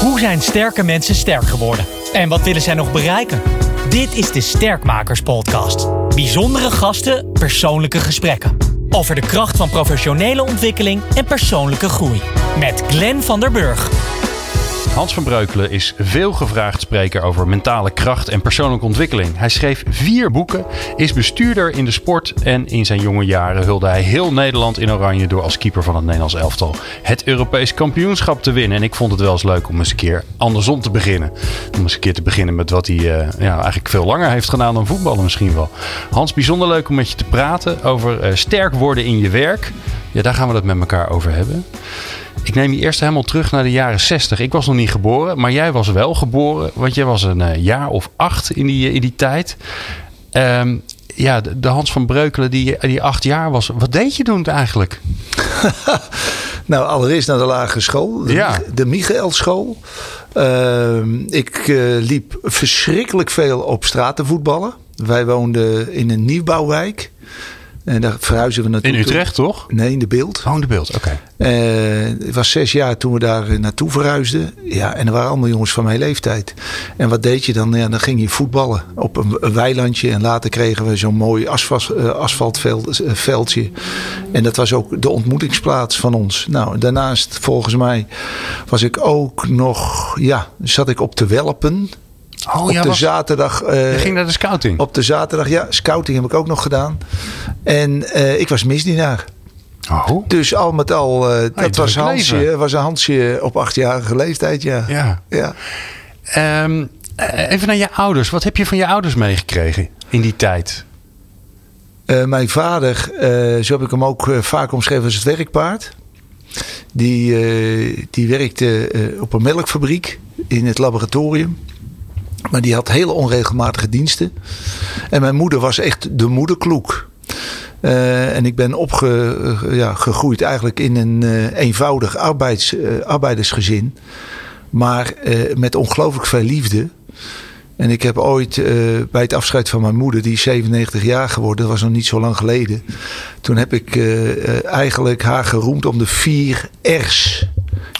Hoe zijn sterke mensen sterk geworden? En wat willen zij nog bereiken? Dit is de Sterkmakers Podcast. Bijzondere gasten, persoonlijke gesprekken. Over de kracht van professionele ontwikkeling en persoonlijke groei. Met Glenn van der Burg. Hans van Breukelen is veel gevraagd spreker over mentale kracht en persoonlijke ontwikkeling. Hij schreef vier boeken, is bestuurder in de sport en in zijn jonge jaren hulde hij heel Nederland in oranje door als keeper van het Nederlands elftal het Europees kampioenschap te winnen. En ik vond het wel eens leuk om eens een keer andersom te beginnen. Om eens een keer te beginnen met wat hij uh, ja, eigenlijk veel langer heeft gedaan dan voetballen misschien wel. Hans, bijzonder leuk om met je te praten over uh, sterk worden in je werk. Ja, daar gaan we het met elkaar over hebben. Ik neem je eerst helemaal terug naar de jaren 60. Ik was nog niet geboren, maar jij was wel geboren. Want jij was een uh, jaar of acht in die, in die tijd. Um, ja, de, de, Hans van Breukelen die, die acht jaar was. Wat deed je toen eigenlijk? nou, allereerst naar de lagere school. De, ja. de Michaelschool. Uh, ik uh, liep verschrikkelijk veel op straat te voetballen. Wij woonden in een nieuwbouwwijk. En daar verhuizen we naartoe. In Utrecht, toch? Nee, in de beeld. Oh, in de beeld, oké. Okay. Uh, het was zes jaar toen we daar naartoe verhuisden. Ja, en er waren allemaal jongens van mijn leeftijd. En wat deed je dan? Ja, dan ging je voetballen op een, een weilandje. En later kregen we zo'n mooi asfalt, uh, asfaltveldje. En dat was ook de ontmoetingsplaats van ons. Nou, daarnaast, volgens mij, was ik ook nog... Ja, zat ik op te welpen. Oh, op ja, de was... zaterdag. Uh, je ging naar de scouting? Op de zaterdag, ja. Scouting heb ik ook nog gedaan. En uh, ik was misdienaar. Oh. Dus al met al, uh, dat was, Hansje, was een Hansje op achtjarige leeftijd, ja. Ja. ja. Um, even naar je ouders. Wat heb je van je ouders meegekregen in die tijd? Mijn vader, zo heb ik hem ook vaak omschreven als het werkpaard. Die, die werkte op een melkfabriek in het laboratorium. Maar die had hele onregelmatige diensten. En mijn moeder was echt de moederkloek. Uh, en ik ben opgegroeid gegroeid eigenlijk in een uh, eenvoudig arbeids, arbeidersgezin. Maar met ongelooflijk veel liefde. En ik heb ooit bij het afscheid van mijn moeder, die is 97 jaar geworden, dat was nog niet zo lang geleden. Toen heb ik eigenlijk haar geroemd om de vier R's.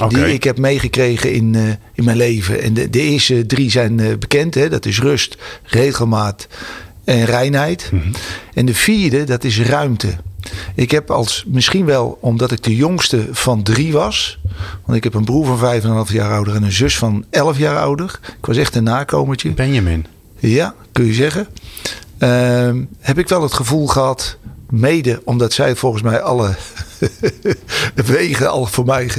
Okay. Die ik heb meegekregen in, uh, in mijn leven. En de, de eerste drie zijn uh, bekend. Hè? Dat is rust, regelmaat en reinheid. Mhm. Mm -hmm. En de vierde, dat is ruimte. Ik heb als, misschien wel omdat ik de jongste van drie was. Want ik heb een broer van vijf en een half jaar ouder en een zus van elf jaar ouder. Ik was echt een nakomertje. Benjamin. Ja, kun je zeggen. Uh, heb ik wel het gevoel gehad Mede omdat zij volgens mij alle wegen al voor mij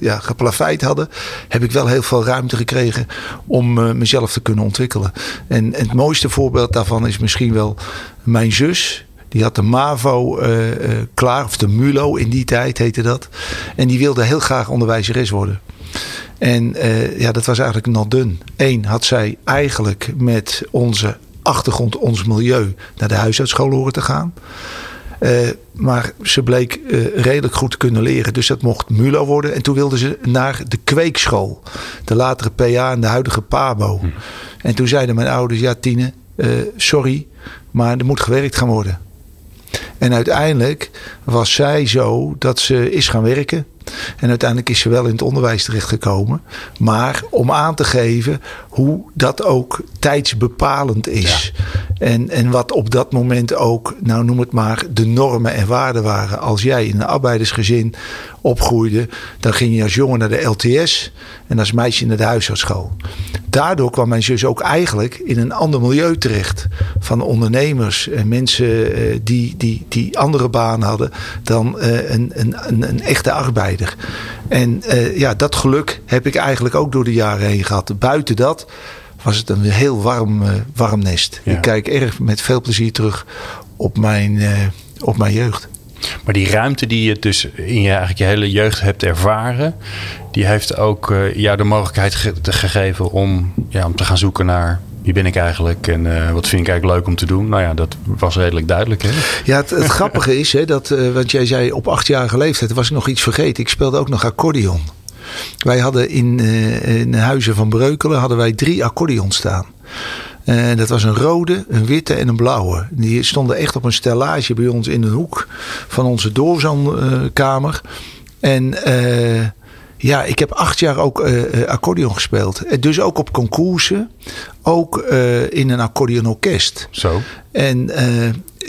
ja, geplaveid hadden. Heb ik wel heel veel ruimte gekregen om uh, mezelf te kunnen ontwikkelen. En, het mooiste voorbeeld daarvan is misschien wel mijn zus. Die had de MAVO uh, uh, klaar, of de MULO in die tijd heette dat. En die wilde heel graag onderwijzeres worden. En ja, dat was eigenlijk not done. Eén had zij eigenlijk met onze achtergrond, ons milieu, naar de huisartsschool horen te gaan. Uh, maar ze bleek uh, redelijk goed te kunnen leren. Dus dat mocht MULO worden. En toen wilde ze naar de kweekschool. De latere PA en de huidige PABO. Hm. En toen zeiden mijn ouders, ja Tine, uh, sorry, maar er moet gewerkt gaan worden. En uiteindelijk was zij zo dat ze is gaan werken. En uiteindelijk is ze wel in het onderwijs terechtgekomen. Maar om aan te geven hoe dat ook tijdsbepalend is. Ja. En, en wat op dat moment ook, nou noem het maar, de normen en waarden waren. Als jij in een arbeidersgezin opgroeide, dan ging je als jongen naar de LTS en als meisje naar de huisartsschool. Daardoor kwam mijn zus ook eigenlijk in een ander milieu terecht. Van ondernemers en mensen die, die, die andere banen hadden dan een, een, een, een echte arbeider. En uh, ja, dat geluk heb ik eigenlijk ook door de jaren heen gehad. Buiten dat was het een heel warm, warm nest. Ja. Ik kijk erg met veel plezier terug op mijn, op mijn jeugd. Maar die ruimte die je dus in je, eigenlijk je hele jeugd hebt ervaren, die heeft ook uh, jou de mogelijkheid ge gegeven om, ja, om te gaan zoeken naar wie ben ik eigenlijk en uh, wat vind ik eigenlijk leuk om te doen? Nou ja, dat was redelijk duidelijk. Hè? Ja, het, het grappige is, hè, dat, uh, want jij zei op achtjarige leeftijd, was ik nog iets vergeten. Ik speelde ook nog accordeon. Wij hadden in, uh, in Huizen van Breukelen hadden wij drie accordeons staan. En dat was een rode, een witte en een blauwe. Die stonden echt op een stellage bij ons in de hoek van onze doorzoonkamer. En uh, ja, ik heb acht jaar ook uh, accordeon gespeeld. Dus ook op concoursen. Ook in een accordeonorkest. Zo. En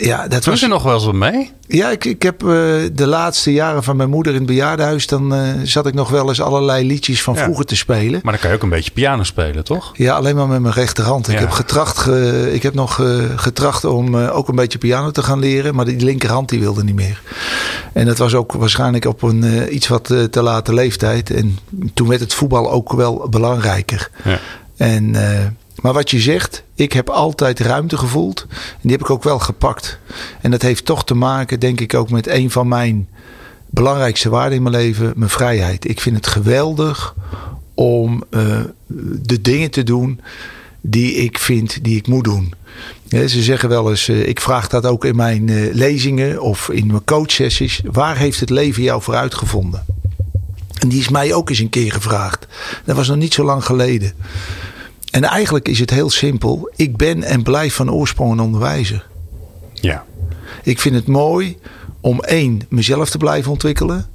ja, dat was... er nog wel eens wat mee? Ja, ik, ik heb uh, de laatste jaren van mijn moeder in het bejaardenhuis... dan uh, zat ik nog wel eens allerlei liedjes van vroeger te spelen. Maar dan kan je ook een beetje piano spelen, toch? Ja, alleen maar met mijn rechterhand. Ja. Ik heb, getracht, ge, ik heb nog uh, getracht om ook een beetje piano te gaan leren... maar die linkerhand die wilde niet meer. En dat was ook waarschijnlijk op een iets wat te late leeftijd. En toen werd het voetbal ook wel belangrijker. Ja. En... Maar wat je zegt, ik heb altijd ruimte gevoeld. En die heb ik ook wel gepakt. En dat heeft toch te maken, denk ik, ook met een van mijn belangrijkste waarden in mijn leven: mijn vrijheid. Ik vind het geweldig om uh, de dingen te doen die ik vind die ik moet doen. ze zeggen wel eens, uh, ik vraag dat ook in mijn uh, lezingen of in mijn coachsessies. Waar heeft het leven jou voor uitgevonden? En die is mij ook eens een keer gevraagd. Dat was nog niet zo lang geleden. En eigenlijk is het heel simpel. Ik ben en blijf van oorsprong een onderwijzer. Ja. Ik vind het mooi om één, mezelf te blijven ontwikkelen.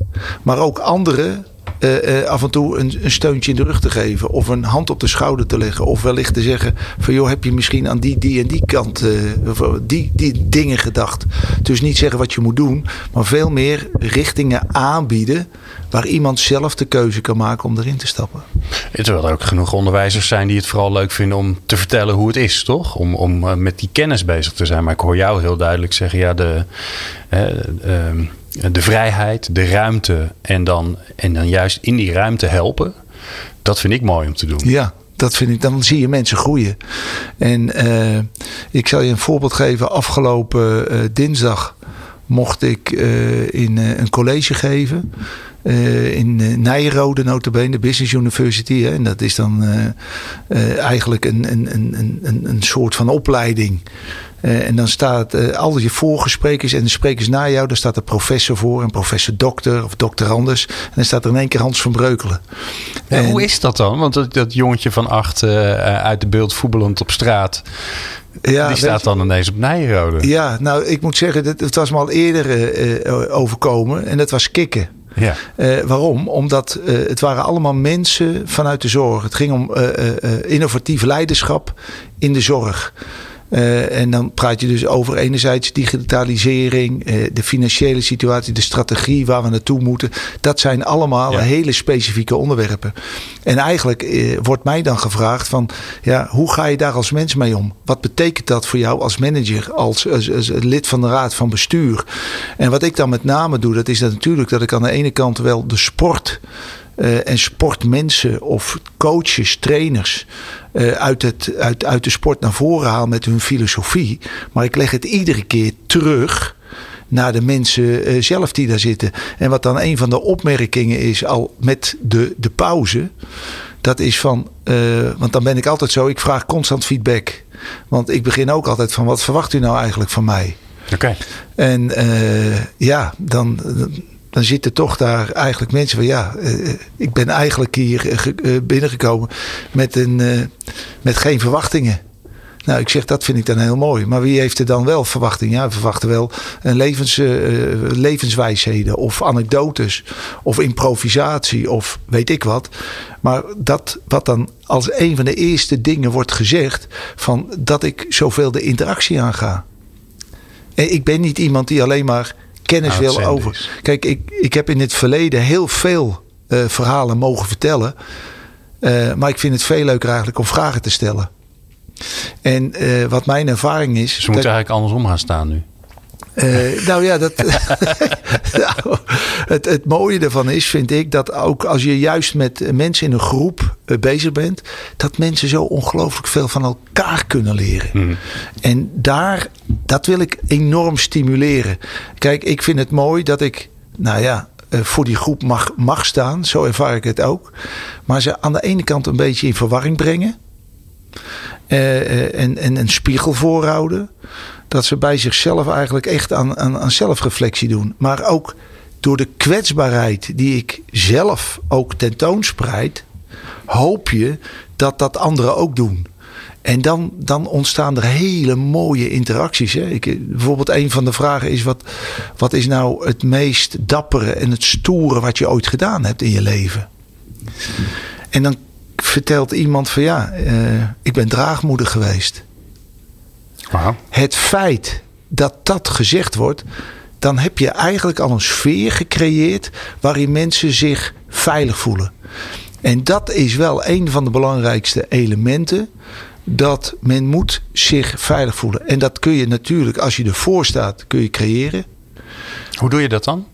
Maar ook anderen uh, uh, af en toe een, steuntje in de rug te geven. Of een hand op de schouder te leggen. Of wellicht te zeggen van joh, heb je misschien aan die, die en die kant uh, die, die dingen gedacht. Dus niet zeggen wat je moet doen. Maar veel meer richtingen aanbieden waar iemand zelf de keuze kan maken om erin te stappen. Terwijl er ook genoeg onderwijzers zijn die het vooral leuk vinden om te vertellen hoe het is, toch? Om, om met die kennis bezig te zijn. Maar ik hoor jou heel duidelijk zeggen, ja, de, ehm, de vrijheid, de ruimte en dan, en dan juist in die ruimte helpen. Dat vind ik mooi om te doen. Ja, dat vind ik, dan zie je mensen groeien. En uh, ik zal je een voorbeeld geven. Afgelopen uh, dinsdag mocht ik uh, in een college geven. in uh, Nijrode notabene, Business University. Hè, en dat is dan eigenlijk een, een, een, een, een soort van opleiding uh, en dan staat uh, al je voorgesprekers en de sprekers na jou, daar staat de professor voor, een professor dokter of doctorandus. En dan staat er in één keer Hans van Breukelen. Ja, en, hoe is dat dan? Want dat, dat jongetje van acht uh, uit de beeld voetballend op straat. Ja, die staat dan ineens op Nijrode. Ja, nou ik moet zeggen, het, het was me al eerder overkomen en dat was kikken. Ja. Uh, waarom? Omdat uh, het waren allemaal mensen vanuit de zorg. Het ging om uh, innovatief leiderschap in de zorg. Uh, en dan praat je dus over enerzijds digitalisering, uh, de financiële situatie, de strategie waar we naartoe moeten. Dat zijn allemaal ja. hele specifieke onderwerpen. En eigenlijk uh, wordt mij dan gevraagd van, ja, hoe ga je daar als mens mee om? Wat betekent dat voor jou als manager, als, als, als lid van de raad van bestuur? En wat ik dan met name doe, dat is dat natuurlijk dat ik aan de ene kant wel de sport uh, en sportmensen of coaches, trainers uh, uit, het, uit, uit de sport naar voren haal met hun filosofie. Maar ik leg het iedere keer terug naar de mensen uh, zelf die daar zitten. En wat dan een van de opmerkingen is al met de, de pauze. Dat is van, want dan ben ik altijd zo, ik vraag constant feedback. Want ik begin ook altijd van, wat verwacht u nou eigenlijk van mij? Oké. Okay. En ja, dan, dan zitten toch daar eigenlijk mensen van ja, uh, ik ben eigenlijk hier uh, binnengekomen met, een, met geen verwachtingen. Nou, ik zeg dat vind ik dan heel mooi. Maar wie heeft er dan wel verwachtingen? Ja, we verwachten wel een levens, levenswijsheden of anekdotes of improvisatie of weet ik wat. Maar dat wat dan als een van de eerste dingen wordt gezegd van dat ik zoveel de interactie aanga. Ik ben niet iemand die alleen maar kennis wil over. Kijk, ik, ik heb in het verleden heel veel uh, verhalen mogen vertellen. Uh, maar ik vind het veel leuker eigenlijk om vragen te stellen. En uh, wat mijn ervaring is. Ze moeten eigenlijk andersom gaan staan nu. Uh, nou ja, dat, nou, het, het mooie ervan is, vind ik, dat ook als je juist met mensen in een groep uh, bezig bent, dat mensen zo ongelooflijk veel van elkaar kunnen leren. Mm. En daar, dat wil ik enorm stimuleren. Kijk, ik vind het mooi dat ik, nou ja, uh, voor die groep mag, mag staan, zo ervaar ik het ook. Maar ze aan de ene kant een beetje in verwarring brengen. en, en een spiegel voorhouden dat ze bij zichzelf eigenlijk echt aan, aan, zelfreflectie doen. Maar ook door de kwetsbaarheid die ik zelf ook tentoonspreid, hoop je dat dat anderen ook doen. En dan, dan ontstaan er hele mooie interacties. Hè. Ik, bijvoorbeeld een van de vragen is: wat, wat is nou het meest dappere en het stoere wat je ooit gedaan hebt in je leven? En dan vertelt iemand van ja, eh, ik ben draagmoeder geweest. Het feit dat dat gezegd wordt, dan heb je eigenlijk al een sfeer gecreëerd waarin mensen zich veilig voelen. En dat is wel een van de belangrijkste elementen. Dat men moet zich veilig voelen. En dat kun je natuurlijk, als je ervoor staat, kun je creëren. Hoe doe je dat dan?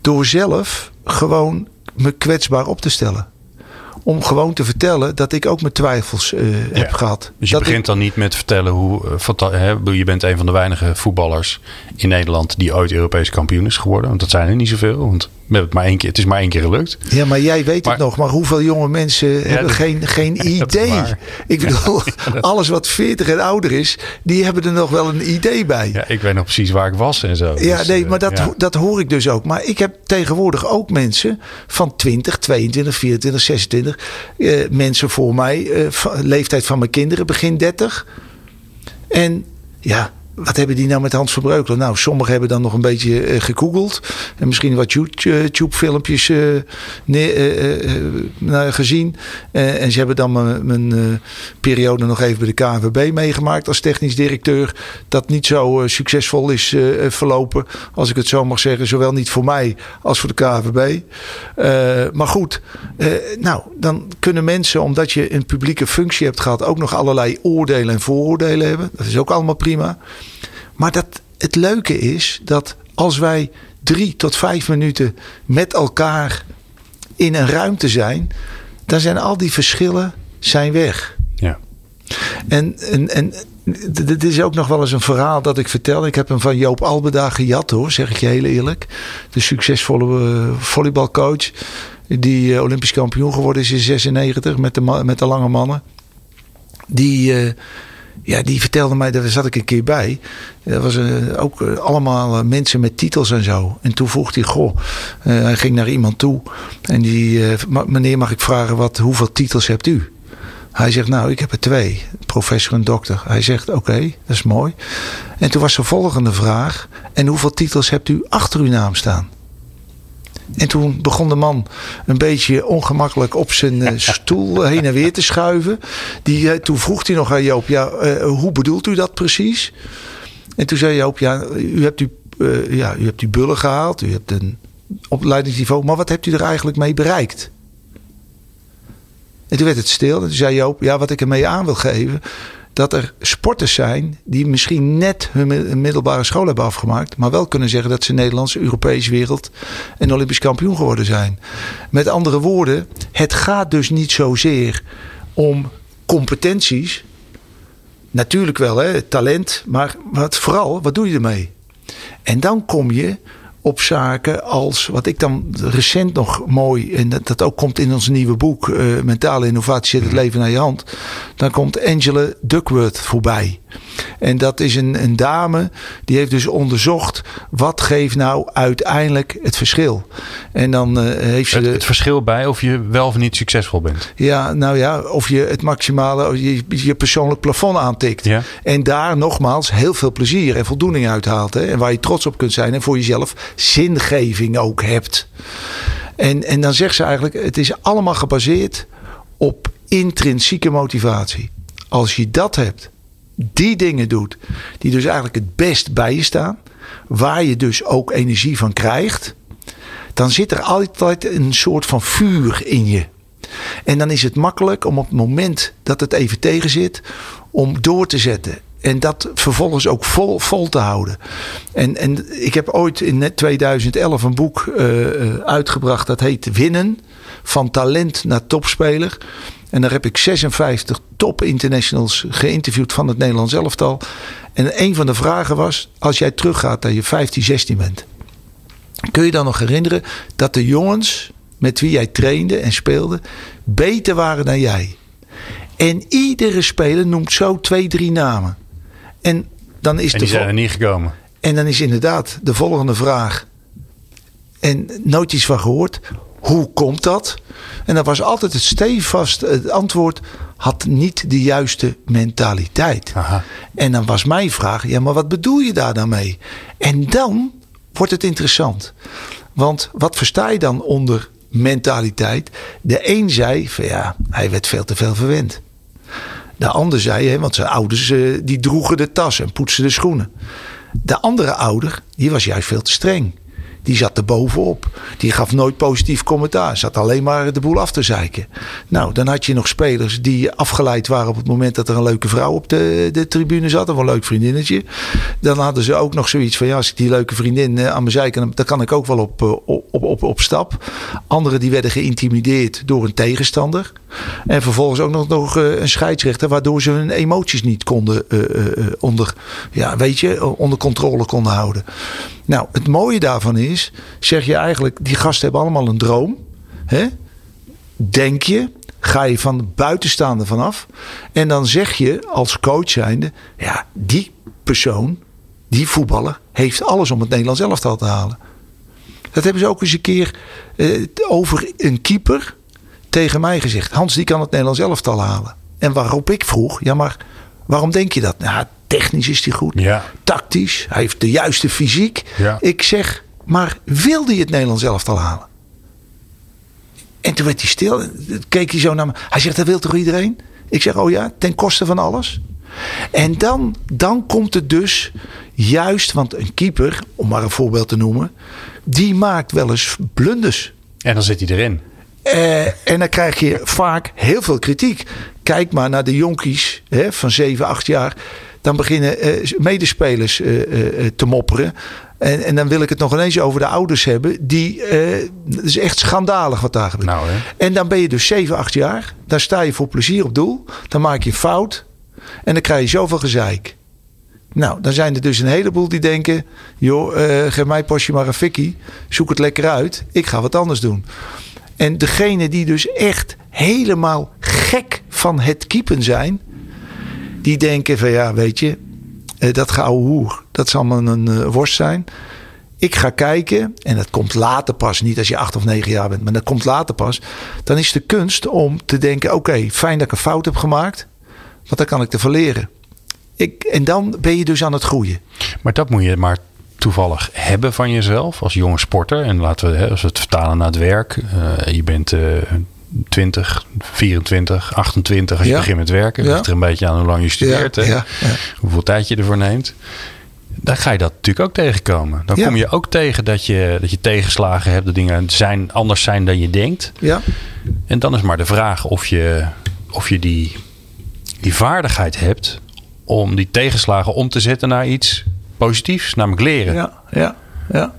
Door zelf gewoon me kwetsbaar op te stellen. Om gewoon te vertellen dat ik ook mijn twijfels eh, heb gehad. Dus je dat begint dan niet met vertellen hoe. eh, je bent een van de weinige voetballers in Nederland die ooit Europees kampioen is geworden. Want dat zijn er niet zoveel. Want we hebben het, maar één keer, het is maar één keer gelukt. ja, maar jij weet Maar- het nog. Maar hoeveel jonge mensen hebben dat- geen, geen idee? Ik bedoel, alles wat 40 en ouder is, die hebben er nog wel een idee bij. Ja, ik weet nog precies waar ik was en zo. Ja, Dus, nee, eh, maar dat, ja. dat hoor ik dus ook. Maar ik heb tegenwoordig ook mensen van 20, 22, 24, 26. eh, mensen voor mij, eh, leeftijd van mijn kinderen, begin 30. En ja, wat hebben die nou met Hans van Breukelen? Nou, sommigen hebben dan nog een beetje eh, gegoogeld. En misschien wat YouTube-filmpjes eh, eh, gezien. En ze hebben dan mijn, periode nog even bij de KNVB meegemaakt als technisch directeur. Dat niet zo succesvol is verlopen, als ik het zo mag zeggen. Zowel niet voor mij als voor de KNVB. Maar goed, nou, dan kunnen mensen, omdat je een publieke functie hebt gehad, ook nog allerlei oordelen en vooroordelen hebben. Dat is ook allemaal prima. Maar dat, het leuke is dat als wij drie tot vijf minuten met elkaar in een ruimte zijn, dan zijn al die verschillen zijn weg. Ja. En, en, en dit is ook nog wel eens een verhaal dat ik vertel. Ik heb hem van Joop Albeda gejat hoor, zeg ik je heel eerlijk. De succesvolle eh, volleybalcoach. Die eh, Olympisch kampioen geworden is in 96 met de, met de lange mannen. Die, eh, ja, die vertelde mij, daar zat ik een keer bij. Dat was eh, ook eh, allemaal eh, mensen met titels en zo. En toen vroeg hij, goh, hij ging naar iemand toe. En die, eh, "Ma- meneer mag ik vragen, wat, hoeveel titels hebt u? Hij zegt, nou, ik heb er twee. Professor en dokter. Hij zegt, oké, dat is mooi. En toen was de volgende vraag. En hoeveel titels hebt u achter uw naam staan? En toen begon de man een beetje ongemakkelijk op zijn eh, stoel heen en weer te schuiven. Die, eh, toen vroeg hij nog aan Joop, ja, eh, hoe bedoelt u dat precies? En toen zei Joop, ja, u hebt, u, ja, u hebt uw bullen gehaald. U hebt een opleidingsniveau. Maar wat hebt u er eigenlijk mee bereikt? En toen werd het stil. En toen zei Joop, ja, wat ik ermee aan wil geven. Dat er sporters zijn die misschien net hun mi- middelbare school hebben afgemaakt. Maar wel kunnen zeggen dat ze Nederlands, Europees, wereld en Olympisch kampioen geworden zijn. Met andere woorden, het gaat dus niet zozeer om competenties. Natuurlijk wel, hè, talent. Maar wat, vooral, wat doe je ermee? En dan kom je op zaken als, wat ik dan recent nog mooi, en dat, dat ook komt in ons nieuwe boek, eh, Mentale Innovatie zet het leven naar je hand. Dan komt Angela Duckworth voorbij. En dat is een, een dame die heeft dus onderzocht wat geeft nou uiteindelijk het verschil. En dan eh, heeft ze Het, de, het verschil bij of je wel of niet succesvol bent. ja, nou ja, of je het maximale, of je, je persoonlijk plafond aantikt. Ja. En daar nogmaals heel veel plezier en voldoening uithaalt. Hè? En waar je trots op kunt zijn en voor jezelf zingeving ook hebt. En, en dan zegt ze eigenlijk, het is allemaal gebaseerd op intrinsieke motivatie. Als je dat hebt, die dingen doet, die dus eigenlijk het best bij je staan, waar je dus ook energie van krijgt, dan zit er altijd een soort van vuur in je. En dan is het makkelijk om op het moment dat het even tegen zit, om door te zetten. En dat vervolgens ook vol, vol te houden. En, en ik heb ooit in net 2011 een boek eh, eh, uitgebracht. Dat heet Winnen. Van talent naar topspeler. En daar heb ik 56 top internationals geïnterviewd van het Nederlands elftal. En een van de vragen was: als jij teruggaat dat je 15, 16 bent. Kun je dan nog herinneren dat de jongens met wie jij trainde en speelde beter waren dan jij? En iedere speler noemt zo twee, drie namen. En dan is En de die zijn vol- er niet gekomen. en dan is inderdaad de volgende vraag. En nooit iets van gehoord. Hoe komt dat? En dan was altijd het stevast het antwoord. Had niet de juiste mentaliteit. Aha. En dan was mijn vraag. Ja, maar wat bedoel je daar dan mee? En dan wordt het interessant. Want wat versta je dan onder mentaliteit. De een zei van ja, hij werd veel te veel verwend. De ander zei, hè, want zijn ouders eh, die droegen de tas en poetsen de schoenen. De andere ouder, die was juist veel te streng. Die zat er bovenop. Die gaf nooit positief commentaar. Zat alleen maar de boel af te zeiken. Nou, dan had je nog spelers die afgeleid waren op het moment dat er een leuke vrouw op de, de tribune zat. Of een leuk vriendinnetje. Dan hadden ze ook nog zoiets van: ja, als ik die leuke vriendin eh, aan mijn kan, dan kan ik ook wel op, eh, op, op, op stap. Anderen die werden geïntimideerd door een tegenstander. En vervolgens ook nog, nog eh, een scheidsrechter, waardoor ze hun emoties niet konden onder, ja, weet je, onder controle konden houden. Nou, het mooie daarvan is, zeg je eigenlijk, die gasten hebben allemaal een droom. Hè? Denk je, ga je van de buitenstaande vanaf. En dan zeg je als coach zijnde, ja, die persoon, die voetballer, heeft alles om het Nederlands elftal te halen. Dat hebben ze ook eens een keer eh, over een keeper tegen mij gezegd. Hans, die kan het Nederlands elftal halen. En waarop ik vroeg, ja maar waarom denk je dat? Nou, technisch is hij goed. Ja. Tactisch. Hij heeft de juiste fysiek. Ja. Ik zeg, maar wil hij het Nederlands elftal halen? En toen werd hij stil. Keek hij zo naar me. Hij zegt, dat wil toch iedereen? Ik zeg, oh ja, ten koste van alles. En dan, dan komt het dus juist, want een keeper, om maar een voorbeeld te noemen, die maakt wel eens blunders. En dan zit hij erin. Eh, en dan krijg je vaak heel veel kritiek. Kijk maar naar de jonkies hè, van 7, 8 jaar. Dan beginnen eh, medespelers eh, te mopperen. En, en dan wil ik het nog ineens over de ouders hebben. Die, dat is echt schandalig wat daar gebeurt. Nou. En dan ben je dus 7, 8 jaar. Daar sta je voor plezier op doel. Dan maak je een fout. En dan krijg je zoveel gezeik. Nou, dan zijn er dus een heleboel die denken... joh, eh, geef mij pasje maar een fikkie. Zoek het lekker uit. Ik ga wat anders doen. En degene die dus echt helemaal gek van het keepen zijn... die denken van ja, weet je... eh, dat gouden hoer, dat zal maar een eh, worst zijn. Ik ga kijken, en dat komt later pas, niet als je acht of negen jaar bent, maar dat komt later pas. Dan is de kunst om te denken: oké, fijn dat ik een fout heb gemaakt, want dan kan ik ervan leren. Ik, en dan ben je dus aan het groeien. Maar dat moet je maar toevallig hebben van jezelf als jonge sporter. En laten we, hè, als we het vertalen naar het werk. eh, je bent eh 20, 24, 28 als je Ja. begint met werken. Ja. Ligt er een beetje aan hoe lang je studeert. Ja, hè. ja, ja. Hoeveel tijd je ervoor neemt. Dan ga je dat natuurlijk ook tegenkomen. Dan Ja. kom je ook tegen dat je, dat je tegenslagen hebt. Dat dingen zijn, anders zijn dan je denkt. Ja, En dan is maar de vraag of je, of je die, die vaardigheid hebt om die tegenslagen om te zetten naar iets positiefs, namelijk leren. ja, ja. ja.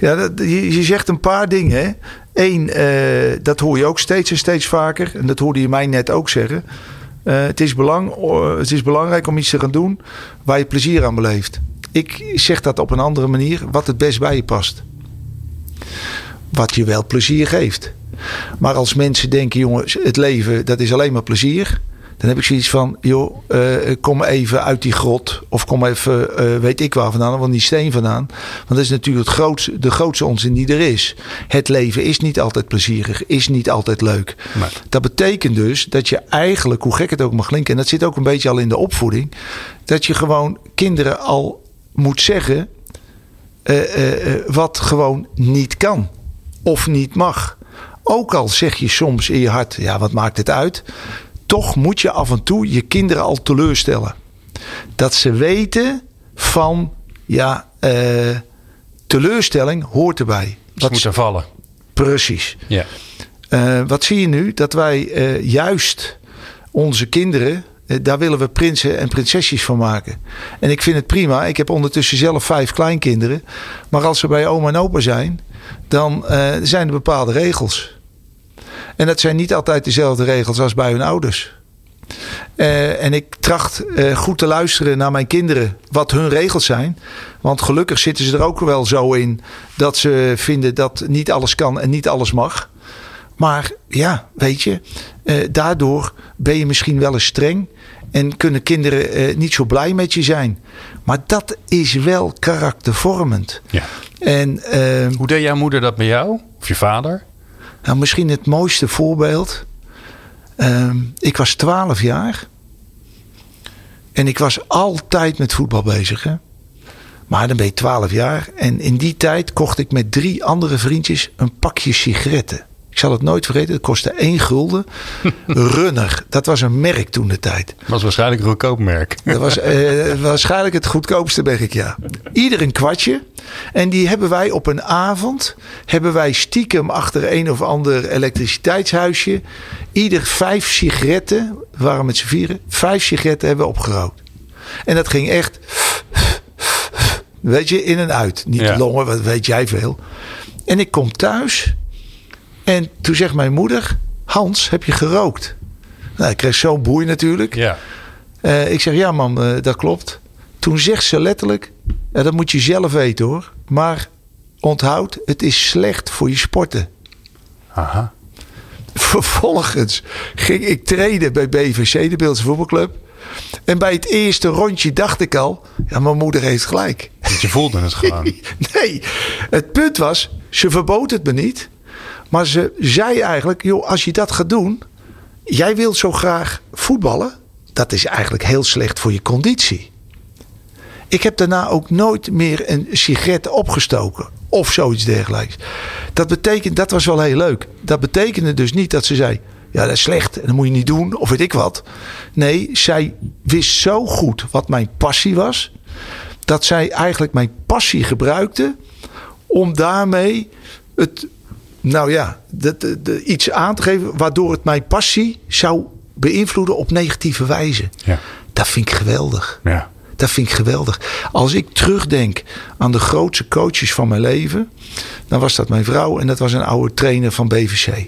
ja dat, je, je zegt een paar dingen. hè. Eén, eh, dat hoor je ook steeds en steeds vaker. En dat hoorde je mij net ook zeggen. Eh, het, is belang, het is belangrijk om iets te gaan doen waar je plezier aan beleeft. Ik zeg dat op een andere manier, wat het best bij je past. Wat je wel plezier geeft. Maar als mensen denken, jongens, het leven dat is alleen maar plezier. Dan heb ik zoiets van, joh, eh, kom even uit die grot. Of kom even, eh, weet ik waar vandaan, van die steen vandaan. Want dat is natuurlijk het grootste, de grootste onzin die er is. Het leven is niet altijd plezierig, is niet altijd leuk. Nee. Dat betekent dus dat je eigenlijk, hoe gek het ook mag klinken... en dat zit ook een beetje al in de opvoeding... dat je gewoon kinderen al moet zeggen... eh, eh, eh, wat gewoon niet kan of niet mag. Ook al zeg je soms in je hart, ja, wat maakt het uit? Toch moet je af en toe je kinderen al teleurstellen. Dat ze weten van, ja, teleurstelling hoort erbij. Dat moet er vallen. precies. Ja. Wat zie je nu? Dat wij juist onze kinderen, daar willen we prinsen en prinsesjes van maken. En ik vind het prima. Ik heb ondertussen zelf vijf kleinkinderen. Maar als ze bij oma en opa zijn, dan eh, zijn er bepaalde regels. En dat zijn niet altijd dezelfde regels als bij hun ouders. Eh, en ik tracht eh, goed te luisteren naar mijn kinderen wat hun regels zijn. Want gelukkig zitten ze er ook wel zo in dat ze vinden dat niet alles kan en niet alles mag. Maar ja, weet je, eh, daardoor ben je misschien wel eens streng. En kunnen kinderen eh, niet zo blij met je zijn. Maar dat is wel karaktervormend. Ja. En eh, Hoe deed jouw moeder dat bij jou? Of je vader? nou, misschien het mooiste voorbeeld. Ehm, ik was 12 jaar. En ik was altijd met voetbal bezig. Hè? Maar dan ben je 12 jaar. En in die tijd kocht ik met drie andere vriendjes een pakje sigaretten. Ik zal het nooit vergeten. Het kostte één gulden. Runner. Dat was een merk toen de tijd. Was waarschijnlijk een goedkoop merk. Dat was eh, waarschijnlijk het goedkoopste merk, ja. Ieder een kwartje. En die hebben wij op een avond... hebben wij stiekem achter een of ander elektriciteitshuisje... ieder vijf sigaretten... we waren met z'n vieren... vijf sigaretten hebben we opgerookt. En dat ging echt... Weet je, in en uit. Niet Ja. longen, wat weet jij veel. En ik kom thuis... En toen zegt mijn moeder... Hans, heb je gerookt? Nou, ik kreeg zo'n boei natuurlijk. Ja. Eh, ik zeg, ja mam, eh, dat klopt. Toen zegt ze letterlijk, dat moet je zelf weten hoor. Maar onthoud, het is slecht voor je sporten. Aha. Vervolgens ging ik trainen bij BVC, de Beeldse voetbalclub. En bij het eerste rondje dacht ik al, ja mijn moeder heeft gelijk. Want je voelde het gewoon. Nee, het punt was, ze verbood het me niet. Maar ze zei eigenlijk, joh, als je dat gaat doen... Jij wilt zo graag voetballen. Dat is eigenlijk heel slecht voor je conditie. Ik heb daarna ook nooit meer een sigaret opgestoken. Of zoiets dergelijks. Dat betekent, dat was wel heel leuk. Dat betekende dus niet dat ze zei... Ja, dat is slecht en dat moet je niet doen. Of weet ik wat. Nee, zij wist zo goed wat mijn passie was. Dat zij eigenlijk mijn passie gebruikte. Om daarmee het nou ja, de, de, de- iets aan te geven waardoor het mijn passie zou beïnvloeden op negatieve wijze. Ja. Dat vind ik geweldig. Ja. Dat vind ik geweldig. Als ik terugdenk aan de grootste coaches van mijn leven, dan was dat mijn vrouw en dat was een oude trainer van BVC.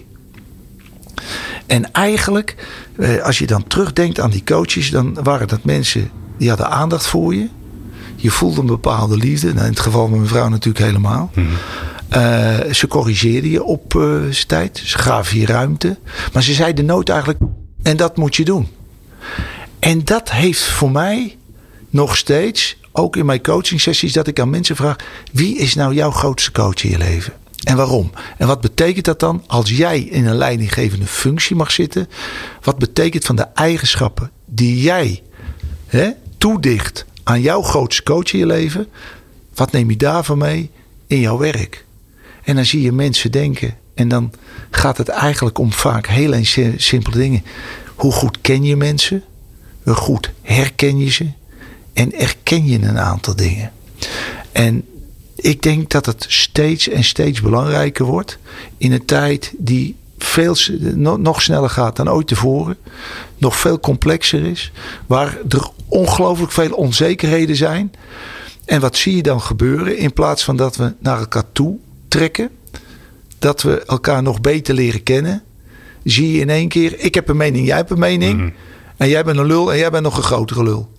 En eigenlijk, eh, als je dan terugdenkt aan die coaches, dan waren dat mensen die hadden aandacht voor je. Je voelde een bepaalde liefde. Nou, in het geval van mijn vrouw natuurlijk helemaal. Eh, ze corrigeerden je op eh, zijn tijd. Ze gaven je ruimte. Maar ze zeiden nooit eigenlijk, en dat moet je doen. En dat heeft voor mij nog steeds, ook in mijn coaching sessies, dat ik aan mensen vraag: wie is nou jouw grootste coach in je leven? En waarom? En wat betekent dat dan als jij in een leidinggevende functie mag zitten? Wat betekent van de eigenschappen die jij hè, toedicht aan jouw grootste coach in je leven? Wat neem je daarvan mee in jouw werk? En dan zie je mensen denken. En dan gaat het eigenlijk om vaak heel een si- simpele dingen. Hoe goed ken je mensen? Hoe goed herken je ze? En erken je een aantal dingen? En ik denk dat het steeds en steeds belangrijker wordt. In een tijd die veel, nog sneller gaat dan ooit tevoren. Nog veel complexer is. Waar er ongelooflijk veel onzekerheden zijn. En wat zie je dan gebeuren? In plaats van dat we naar elkaar toe trekken. Dat we elkaar nog beter leren kennen. Zie je in één keer, ik heb een mening, jij hebt een mening. En jij bent een lul en jij bent nog een grotere lul.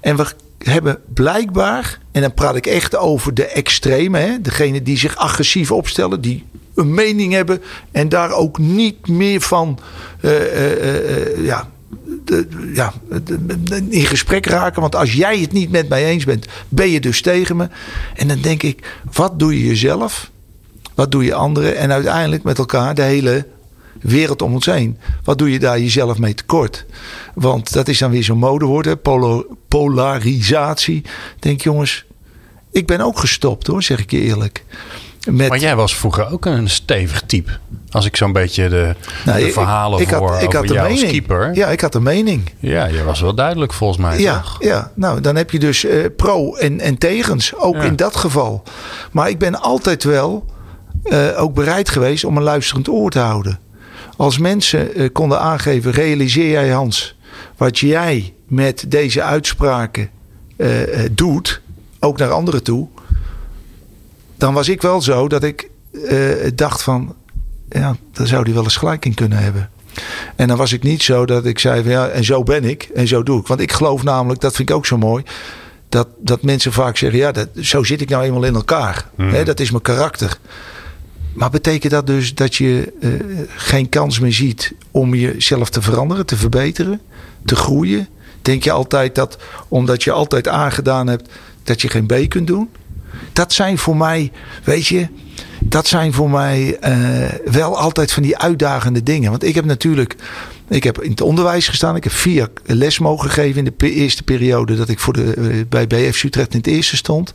En we hebben blijkbaar, en dan praat ik echt over de extreme. Hè, degene die zich agressief opstellen. Die een mening hebben. En daar ook niet meer van eh, eh, eh, ja, de- ja, de- de- in gesprek raken. Want als jij het niet met mij eens bent, ben je dus tegen me. En dan denk ik, wat doe je jezelf? Wat doe je anderen? En uiteindelijk met elkaar de hele wereld om ons heen. Wat doe je daar jezelf mee tekort? Want dat is dan weer zo'n modewoord, hè? Polarisatie. Denk jongens, ik ben ook gestopt hoor, zeg ik je eerlijk. Met, Maar jij was vroeger ook een stevig type. Als ik zo'n beetje de, Nou, de ik- verhalen ik, voor had, ik had jou mening. keeper. Ja, ik had een mening. Ja, je was wel duidelijk volgens mij, Ja, toch? ja, nou dan heb je dus eh, pro en, en tegens, ook Ja. in dat geval. Maar ik ben altijd wel eh, ook bereid geweest om een luisterend oor te houden. Als mensen eh, konden aangeven, realiseer jij Hans, wat jij met deze uitspraken eh, doet, ook naar anderen toe. Dan was ik wel zo dat ik dacht van, ja, daar zou hij wel eens gelijk in kunnen hebben. En dan was ik niet zo dat ik zei van ja, en zo ben ik en zo doe ik. Want ik geloof namelijk, dat vind ik ook zo mooi, dat, dat mensen vaak zeggen, ja, dat, zo zit ik nou eenmaal in elkaar. Hè, dat is mijn karakter. Maar betekent dat dus dat je eh, geen kans meer ziet om jezelf te veranderen, te verbeteren, te groeien? Denk je altijd dat omdat je altijd aangedaan hebt, dat je geen B kunt doen? Dat zijn voor mij, weet je, dat zijn voor mij eh, wel altijd van die uitdagende dingen. Want ik heb natuurlijk, ik heb in het onderwijs gestaan. Ik heb vier les mogen geven in de eerste periode dat ik voor de, eh, bij BF Utrecht in het eerste stond.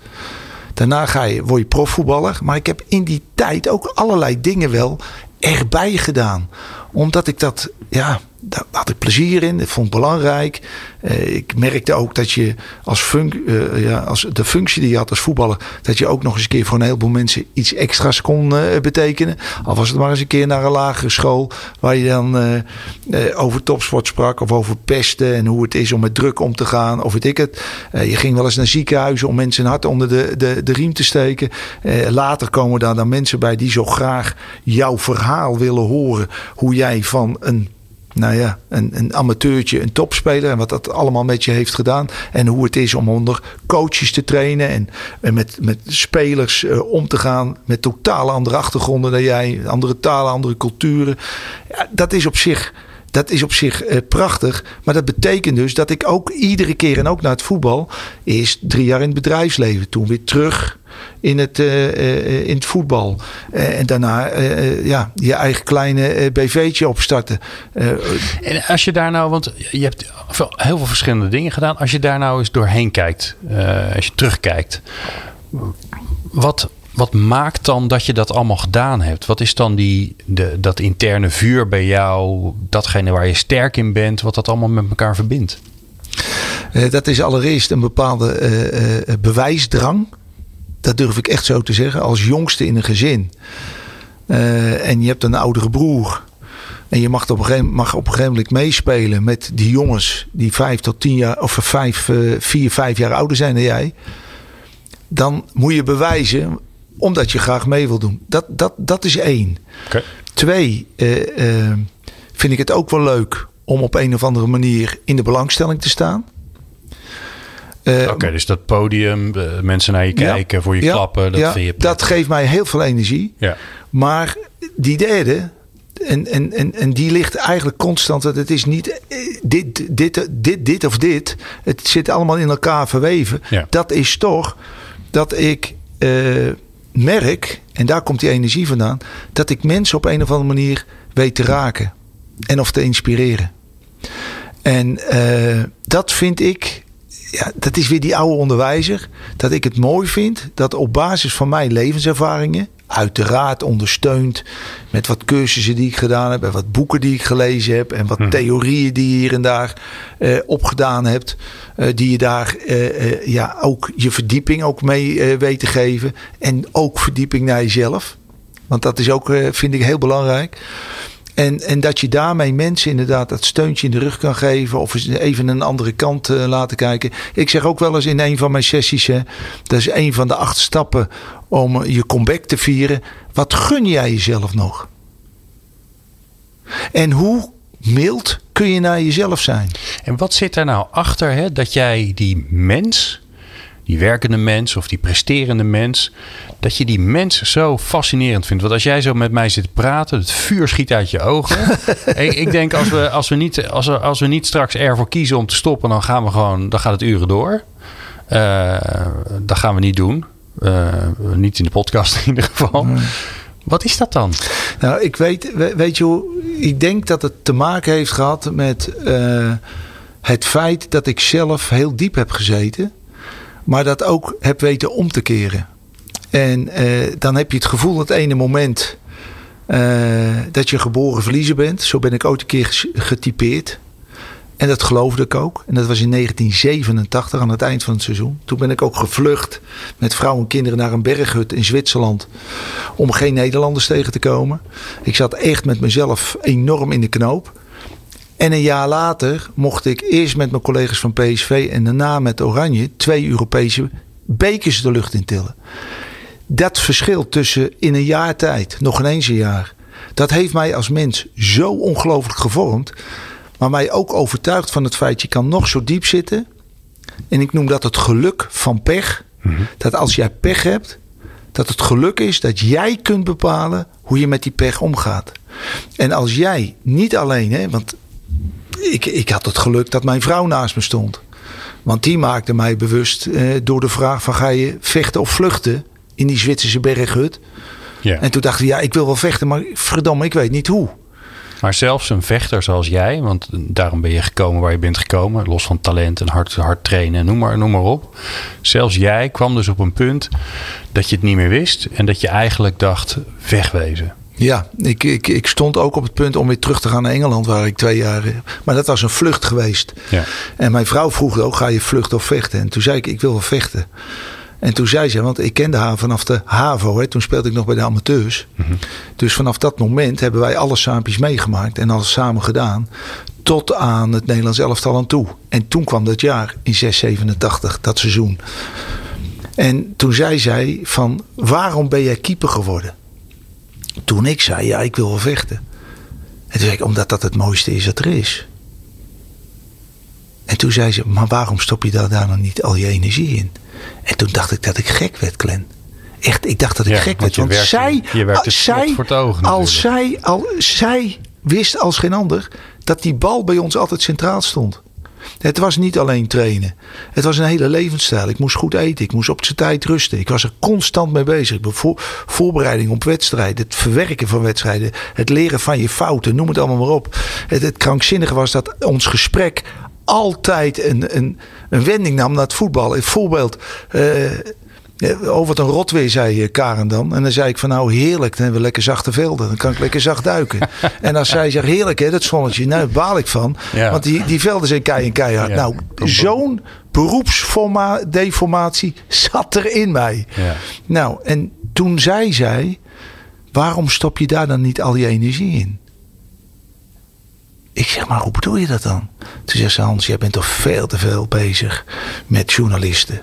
Daarna ga je, word je profvoetballer. Maar ik heb in die tijd ook allerlei dingen wel erbij gedaan. Omdat ik dat, ja, daar had ik plezier in. Dat vond ik belangrijk. Uh, ik merkte ook dat je als, uh, ja, als de functie die je had als voetballer, dat je ook nog eens een keer voor een heleboel mensen iets extra's kon uh, betekenen. Al was het maar eens een keer naar een lagere school waar je dan over topsport sprak of over pesten en hoe het is om met druk om te gaan of weet ik het. je ging wel eens naar ziekenhuizen om mensen een hart onder de, de, de riem te steken. later komen daar dan mensen bij die zo graag jouw verhaal willen horen. Hoe jij van een nou ja, een, een amateurtje, een topspeler. En wat dat allemaal met je heeft gedaan. En hoe het is om onder coaches te trainen. En, met, met spelers uh, om te gaan. Met totaal andere achtergronden dan jij. Andere talen, andere culturen. Dat is op zich. Dat is op zich uh, prachtig. Maar dat betekent dus dat ik ook iedere keer, en ook naar het voetbal, is drie jaar in het bedrijfsleven. Toen weer terug in het, uh, in het voetbal. En daarna ja, je eigen kleine BV'tje opstarten. en als je daar nou, want je hebt heel veel verschillende dingen gedaan. Als je daar nou eens doorheen kijkt, als je terugkijkt. Wat, wat maakt dan dat je dat allemaal gedaan hebt? Wat is dan die, de, dat interne vuur bij jou, datgene waar je sterk in bent, wat dat allemaal met elkaar verbindt? dat is allereerst een bepaalde bewijsdrang dat durf ik echt zo te zeggen, als jongste in een gezin. En je hebt een oudere broer. En je mag op een gegeven, mag op een gegeven moment meespelen met die jongens die vijf tot tien jaar, of vijf, vier, vijf jaar ouder zijn dan jij. Dan moet je bewijzen omdat je graag mee wil doen. Dat, dat, dat is één. Okay. Twee, uh, vind ik het ook wel leuk om op een of andere manier in de belangstelling te staan. Uh, Oké, dus dat podium, mensen naar je kijken, voor je klappen, dat vind je Dat geeft mij heel veel energie. Ja. Maar die derde, en, en, en, en die ligt eigenlijk constant. Dat het is niet eh, dit, dit, dit, dit of dit. Het zit allemaal in elkaar verweven. Dat is toch dat ik uh, merk, en daar komt die energie vandaan, dat ik mensen op een of andere manier weet te raken. En of te inspireren. En uh, dat vind ik ja, dat is weer die oude onderwijzer. Dat ik het mooi vind dat op basis van mijn levenservaringen, uiteraard ondersteund met wat cursussen die ik gedaan heb, en wat boeken die ik gelezen heb, en wat hm. theorieën die je hier en daar uh, opgedaan hebt, uh, die je daar uh, ja, ook je verdieping ook mee weet te geven. En ook verdieping naar jezelf. Want dat is ook, vind ik, heel belangrijk. En, en dat je daarmee mensen inderdaad dat steuntje in de rug kan geven. Of even een andere kant uh, laten kijken. Ik zeg ook wel eens in een van mijn sessies. Hè, dat is een van de acht stappen om je comeback te vieren. Wat gun jij jezelf nog? En hoe mild kun je naar jezelf zijn? En wat zit daar nou achter hè, dat jij die mens die werkende mens of die presterende mens, dat je die mens zo fascinerend vindt. Want als jij zo met mij zit te praten, het vuur schiet uit je ogen. ik, ik, denk als we, als, we niet, als, we, als we niet straks ervoor kiezen om te stoppen, dan gaan we gewoon, dan gaat het uren door. Uh, dat gaan we niet doen. Uh, niet in de podcast in ieder geval. Wat is dat dan? Nou, ik weet, weet je hoe, ik denk dat het te maken heeft gehad met uh, het feit dat ik zelf heel diep heb gezeten. Maar dat ook heb weten om te keren. En uh, dan heb je het gevoel dat ene moment uh, dat je geboren verliezer bent. Zo ben ik ooit een keer getypeerd. En dat geloofde ik ook. En dat was in 1987 aan het eind van het seizoen. Toen ben ik ook gevlucht met vrouw en kinderen naar een berghut in Zwitserland. Om geen Nederlanders tegen te komen. Ik zat echt met mezelf enorm in de knoop. En een jaar later mocht ik eerst met mijn collega's van PSV en daarna met Oranje twee Europese bekers de lucht in tillen. Dat verschil tussen in een jaar tijd, nog ineens een jaar, dat heeft mij als mens zo ongelooflijk gevormd. Maar mij ook overtuigd van het feit, je kan nog zo diep zitten. En ik noem dat het geluk van pech. Mhm. Dat als jij pech hebt, dat het geluk is dat jij kunt bepalen hoe je met die pech omgaat. En als jij niet alleen, hè, want ik, ik had het geluk dat mijn vrouw naast me stond. Want die maakte mij bewust eh, door de vraag van ga je vechten of vluchten in die Zwitserse berghut. Ja. En toen dacht ik, ja, ik wil wel vechten, maar verdomme, ik weet niet hoe. Maar zelfs een vechter zoals jij, want daarom ben je gekomen waar je bent gekomen, los van talent en hard, hard trainen, noem maar, noem maar op. Zelfs jij kwam dus op een punt dat je het niet meer wist en dat je eigenlijk dacht, wegwezen. Ja, ik, ik, ik stond ook op het punt om weer terug te gaan naar Engeland, waar ik twee jaar. Maar dat was een vlucht geweest. Ja. En mijn vrouw vroeg ook: ga je vluchten of vechten? En toen zei ik: ik wil wel vechten. En toen zei ze, want ik kende haar vanaf de HAVO, hè, toen speelde ik nog bij de amateurs. Dus vanaf dat moment hebben wij alle saampjes meegemaakt en alles samen gedaan. Tot aan het Nederlands elftal aan toe. En toen kwam dat jaar in 687, dat seizoen. En toen zei zij van, waarom ben jij keeper geworden? Toen ik zei, ja, ik wil wel vechten. En toen zei ik, omdat dat het mooiste is dat er is. En toen zei ze, maar waarom stop je daar, daar dan niet al je energie in? En toen dacht ik dat ik gek werd, Glenn. Echt, ik dacht dat ik Ja, gek werd. Want werkt- zij, je werkt het zij, voor het als zij, al, zij wist als geen ander dat die bal bij ons altijd centraal stond. Het was niet alleen trainen. Het was een hele levensstijl. Ik moest goed eten. Ik moest op zijn tijd rusten. Ik was er constant mee bezig. Voorbereiding op wedstrijden. Het verwerken van wedstrijden. Het leren van je fouten. Noem het allemaal maar op. Het, het krankzinnige was dat ons gesprek altijd een, een, een wending nam naar het voetbal. Een voorbeeld. eh, ja, over wat een rot weer, zei eh, Karen dan. En dan zei ik van nou heerlijk, dan hebben we lekker zachte velden. Dan kan ik lekker zacht duiken. en als zij zegt heerlijk hè, dat zonnetje. Nou, daar baal ik van. Ja. Want die, die velden zijn kei en keihard. Ja. Nou, zo'n beroepsdeformatie zat er in mij. Ja. Nou, en toen zei zij, waarom stop je daar dan niet al je energie in? Ik zeg, maar hoe bedoel je dat dan? Toen zegt ze, Hans, jij bent toch veel te veel bezig met journalisten.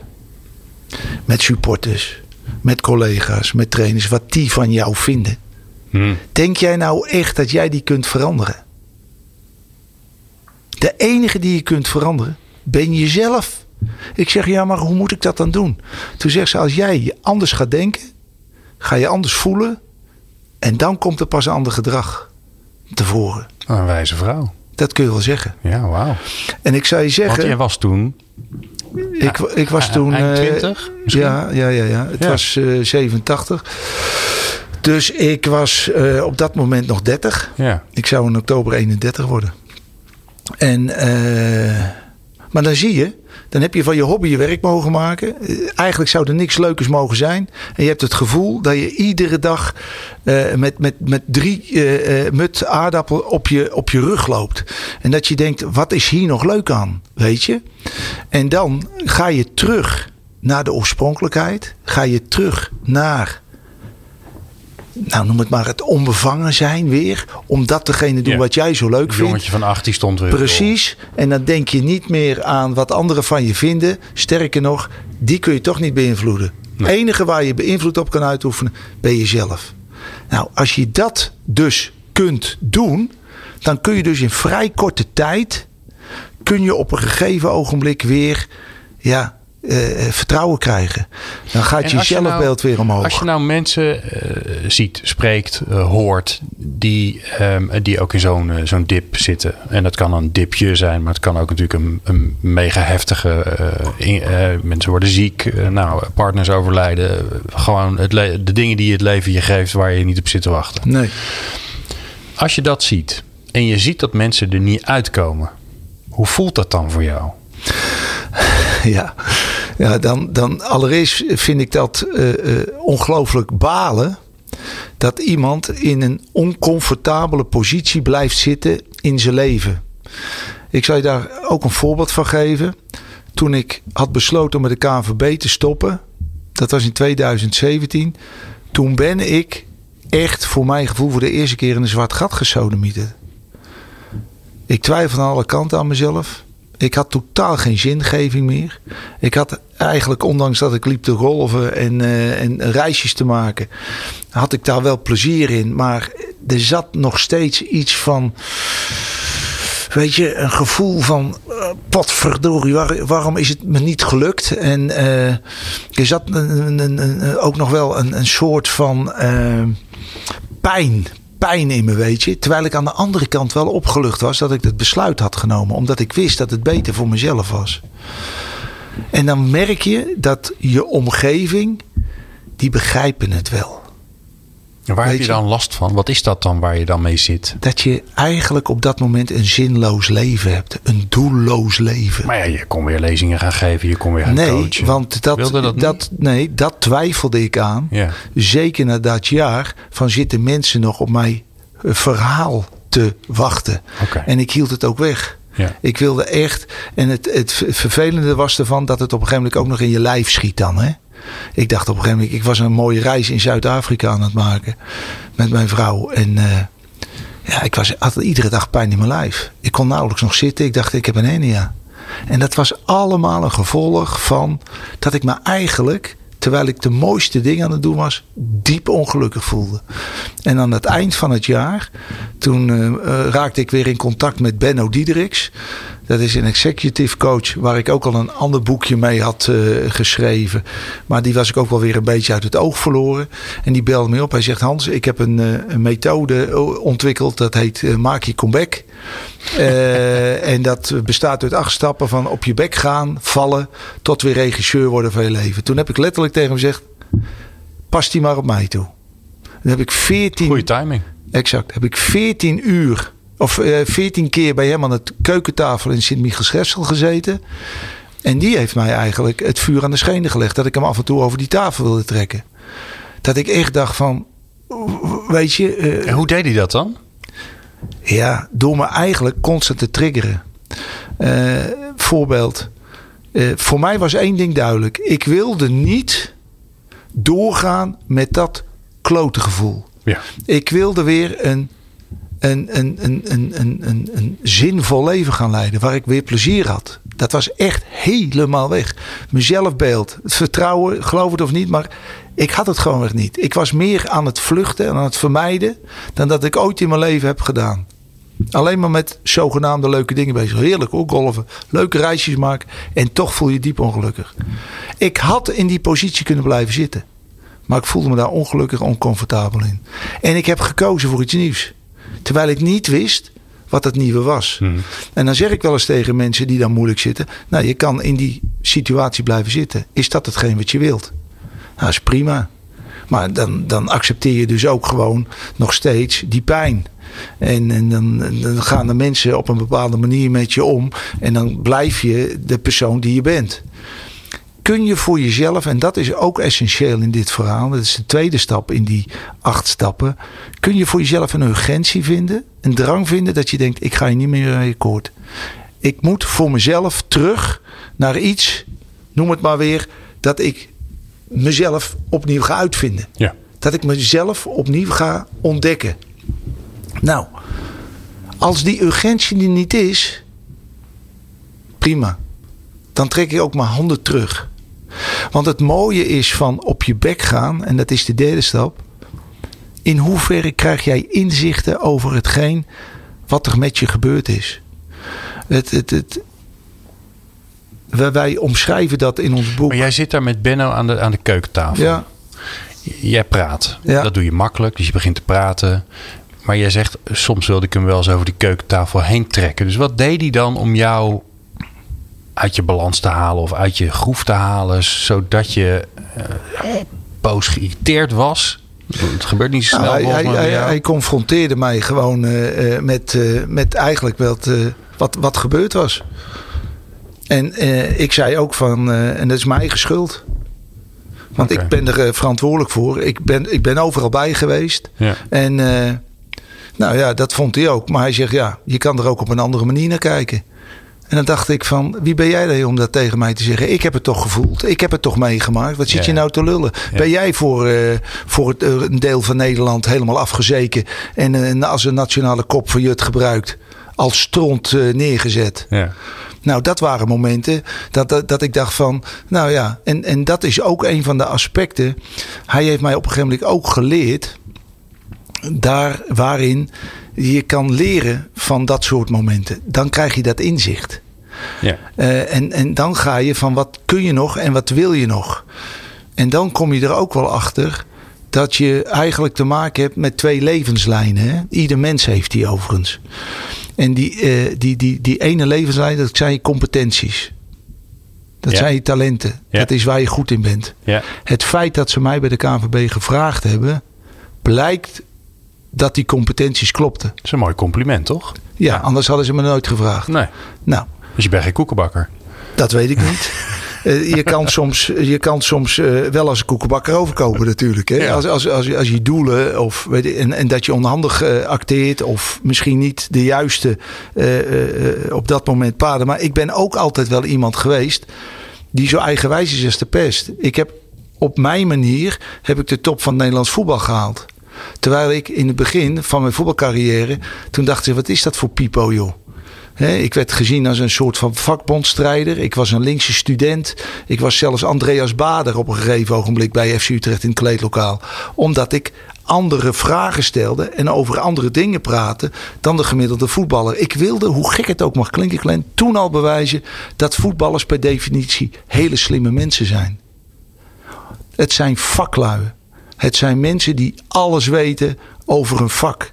Met supporters. Met collega's, met trainers. Wat die van jou vinden. Hm. Denk jij nou echt dat jij die kunt veranderen? De enige die je kunt veranderen, ben jezelf. Ik zeg, ja, maar hoe moet ik dat dan doen? Toen zegt ze, als jij je anders gaat denken, ga je anders voelen. En dan komt er pas een ander gedrag tevoren. Een wijze vrouw. Dat kun je wel zeggen. Ja, wauw. En ik zou je Want zeggen, jij was toen... ik, ik was eh, toen... eind eh, 20 misschien? Ja, ja, ja, ja. Het Ja. was eh 87. Dus ik was eh, op dat moment nog 30. Ja. Ik zou in oktober 31 worden. En, eh, maar dan zie je, dan heb je van je hobby je werk mogen maken. Eh, Eigenlijk zou er niks leukers mogen zijn. En je hebt het gevoel dat je iedere dag eh, met, met, met drie eh, mut aardappel op je, op je rug loopt. En dat je denkt, wat is hier nog leuk aan? Weet je? En dan ga je terug naar de oorspronkelijkheid. Ga je terug naar nou noem het maar het onbevangen zijn weer. Om dat degene doen Ja. wat jij zo leuk vindt. jongetje van 18 stond weer. Precies. En dan denk je niet meer aan wat anderen van je vinden. Sterker nog, die kun je toch niet beïnvloeden. Het enige waar je beïnvloed op kan uitoefenen, ben jezelf. Nou, als je dat dus kunt doen, dan kun je dus in vrij korte tijd, kun je op een gegeven ogenblik weer, ja, eh, eh, vertrouwen krijgen. Dan gaat je je nou- zelfbeeld weer omhoog. Als je nou mensen eh, ziet, spreekt, hoort, die, ehm, die ook in zo'n zo'n dip zitten. En dat kan een dipje zijn, maar het kan ook natuurlijk een, een mega heftige. in- mensen worden ziek, nou, partners overlijden. gewoon het de dingen die het leven je geeft waar je niet op zit te wachten. Nee. Als je dat ziet en je ziet dat mensen er niet uitkomen, hoe voelt dat dan voor jou? Ja, ja dan, dan allereerst vind ik dat eh, eh, ongelooflijk balen. Dat iemand in een oncomfortabele positie blijft zitten in zijn leven. Ik zal je daar ook een voorbeeld van geven. Toen ik had besloten om met de KNVB te stoppen. Dat was in 2017. Toen ben ik echt voor mijn gevoel voor de eerste keer in een zwart gat gesodemieterd. Ik twijfelde aan alle kanten aan mezelf. Ik had totaal geen zingeving meer. Ik had eigenlijk, ondanks dat ik liep te golven en, eh, en reisjes te maken, had ik daar wel plezier in. Maar er zat nog steeds iets van. Weet je, een gevoel van. eh, potverdorie, waar, waarom is het me niet gelukt? En eh, er zat ook nog wel een, soort van. pijn. Pijn in me, weet je. Terwijl ik aan de andere kant wel opgelucht was dat ik het besluit had genomen. Omdat ik wist dat het beter voor mezelf was. En dan merk je dat je omgeving, die begrijpen het wel. En waar Weet heb je je? dan last van? Wat is dat dan waar je dan mee zit? Dat je eigenlijk op dat moment een zinloos leven hebt. Een doelloos leven. Maar ja, je kon weer lezingen gaan geven, je kon weer gaan nee, coachen. want dat, Wilde dat dat, nee, dat twijfelde ik aan. Ja. Zeker na dat jaar van zitten mensen nog op mijn eh, verhaal te wachten. Oké. En ik hield het ook weg. Ja. Ik wilde echt. En het, het vervelende was ervan dat het op een gegeven moment ook nog in je lijf schiet dan. Hè? Ik dacht op een gegeven moment, ik was een mooie reis in Zuid-Afrika aan het maken met mijn vrouw. En eh, ja, ik was, had iedere dag pijn in mijn lijf. Ik kon nauwelijks nog zitten. Ik dacht, ik heb een hernia. En dat was allemaal een gevolg van dat ik me eigenlijk, terwijl ik de mooiste dingen aan het doen was, diep ongelukkig voelde. En aan het eind van het jaar, toen eh, eh, raakte ik weer in contact met Benno Diederiks. Dat is een executive coach waar ik ook al een ander boekje mee had eh, geschreven. Maar die was ik ook wel weer een beetje uit het oog verloren. En die belde me op. Hij zegt: Hans, ik heb een, een methode ontwikkeld. Dat heet Maak je comeback. Eh, en dat bestaat uit acht stappen van op je bek gaan, vallen, tot weer regisseur worden van je leven. Toen heb ik letterlijk tegen hem gezegd: Pas die maar op mij toe. Dan heb ik 14 Goeie timing. Exact. Heb ik 14 uur of eh 14 keer bij hem aan de keukentafel in Sint-Michiels-Gestel gezeten. En die heeft mij eigenlijk het vuur aan de schenen gelegd. Dat ik hem af en toe over die tafel wilde trekken. Dat ik echt dacht van, weet je, eh, En hoe deed hij dat dan? Ja, door me eigenlijk constant te triggeren. Eh, voorbeeld. Eh, voor mij was één ding duidelijk. Ik wilde niet doorgaan met dat klote gevoel. Ja. Ik wilde weer een, een, een, een, een, een, een, een zinvol leven gaan leiden. Waar ik weer plezier had. Dat was echt helemaal weg. Mijn zelfbeeld, het vertrouwen, geloof het of niet. Maar ik had het gewoon echt niet. Ik was meer aan het vluchten en aan het vermijden. Dan dat ik ooit in mijn leven heb gedaan. Alleen maar met zogenaamde leuke dingen bezig. Heerlijk hoor, golven. Leuke reisjes maken. En toch voel je diep ongelukkig. Ik had in die positie kunnen blijven zitten. Maar ik voelde me daar ongelukkig oncomfortabel in. En ik heb gekozen voor iets nieuws. Terwijl ik niet wist wat het nieuwe was. Mhm. En dan zeg ik wel eens tegen mensen die dan moeilijk zitten. Nou, je kan in die situatie blijven zitten. Is dat hetgeen wat je wilt? Nou, dat is prima. Maar dan, dan accepteer je dus ook gewoon nog steeds die pijn. En, en dan, dan gaan de mensen op een bepaalde manier met je om. En dan blijf je de persoon die je bent. Kun je voor jezelf, en dat is ook essentieel in dit verhaal. Dat is de tweede stap in die acht stappen. Kun je voor jezelf een urgentie vinden. Een drang vinden dat je denkt: ik ga hier niet meer mee akkoord. Ik moet voor mezelf terug naar iets. Noem het maar weer. Dat ik mezelf opnieuw ga uitvinden. Ja. Dat ik mezelf opnieuw ga ontdekken. Nou, als die urgentie er niet is, prima. Dan trek ik ook mijn handen terug. Want het mooie is van op je bek gaan, en dat is de derde stap. In hoeverre krijg jij inzichten over hetgeen wat er met je gebeurd is? Het, het, het, wij, wij omschrijven dat in ons boek. Maar jij zit daar met Benno aan de, aan de keukentafel. ja, Jij praat. Ja. Dat doe je makkelijk, dus je begint te praten. Maar jij zegt, soms wilde ik hem wel eens over die keukentafel heen trekken. Dus wat deed hij dan om jou uit je balans te halen of uit je groef te halen, zodat je eh, boos geïrriteerd was? Het gebeurt niet zo snel. Nou, hij, hij, hij, confronteerde mij gewoon eh, eh, met, eh, met eigenlijk wat, eh, wat, wat gebeurd was. En eh, ik zei ook van, eh, en dat is mijn eigen schuld. Want ik ben er eh, verantwoordelijk voor. Ik ben, ik ben overal bij geweest. Ja. En nou ja, dat vond hij ook. Maar hij zegt, ja, je kan er ook op een andere manier naar kijken. En dan dacht ik van, wie ben jij dan om dat tegen mij te zeggen? Ik heb het toch gevoeld. Ik heb het toch meegemaakt. Wat zit Ja. je nou te lullen? Ja. Ben jij voor, voor het, een deel van Nederland helemaal afgezeken... en als een nationale kop van Jut gebruikt... als stront neergezet? Ja. Nou, dat waren momenten dat, dat, dat ik dacht van, nou ja, en, en dat is ook een van de aspecten. Hij heeft mij op een gegeven moment ook geleerd, daar waarin je kan leren van dat soort momenten. Dan krijg je dat inzicht. Ja. Eh, en, en dan ga je van wat kun je nog en wat wil je nog. En dan kom je er ook wel achter dat je eigenlijk te maken hebt met twee levenslijnen. Hè? Ieder mens heeft die overigens. En die, eh, die, die, die ene levenslijn, dat zijn je competenties. Dat Ja. zijn je talenten. Ja. Dat is waar je goed in bent. Ja. Het feit dat ze mij bij de KNVB gevraagd hebben, blijkt dat die competenties klopten. Dat is een mooi compliment, toch? Ja, anders hadden ze me nooit gevraagd. Nee. Nou, Dus je bent geen koekenbakker. dat weet ik niet. Eh, je kan soms, je kan soms eh, wel als een koekenbakker overkomen natuurlijk. Hè? Ja. Als, als, als, als je doelen of, weet je, en, en dat je onhandig eh, acteert of misschien niet de juiste op dat moment paden. Maar ik ben ook altijd wel iemand geweest die zo eigenwijs is als de pest. Ik heb op mijn manier heb ik de top van het Nederlands voetbal gehaald. Terwijl ik in het begin van mijn voetbalcarrière, toen dacht ik, wat is dat voor pipo joh? Ik werd gezien als een soort van vakbondstrijder. Ik was een linkse student. Ik was zelfs Andreas Bader op een gegeven ogenblik bij FC Utrecht in het kleedlokaal. Omdat ik andere vragen stelde en over andere dingen praatte dan de gemiddelde voetballer. Ik wilde, hoe gek het ook mag klinken, toen al bewijzen dat voetballers per definitie hele slimme mensen zijn. Het zijn vaklui. Het zijn mensen die alles weten over een vak.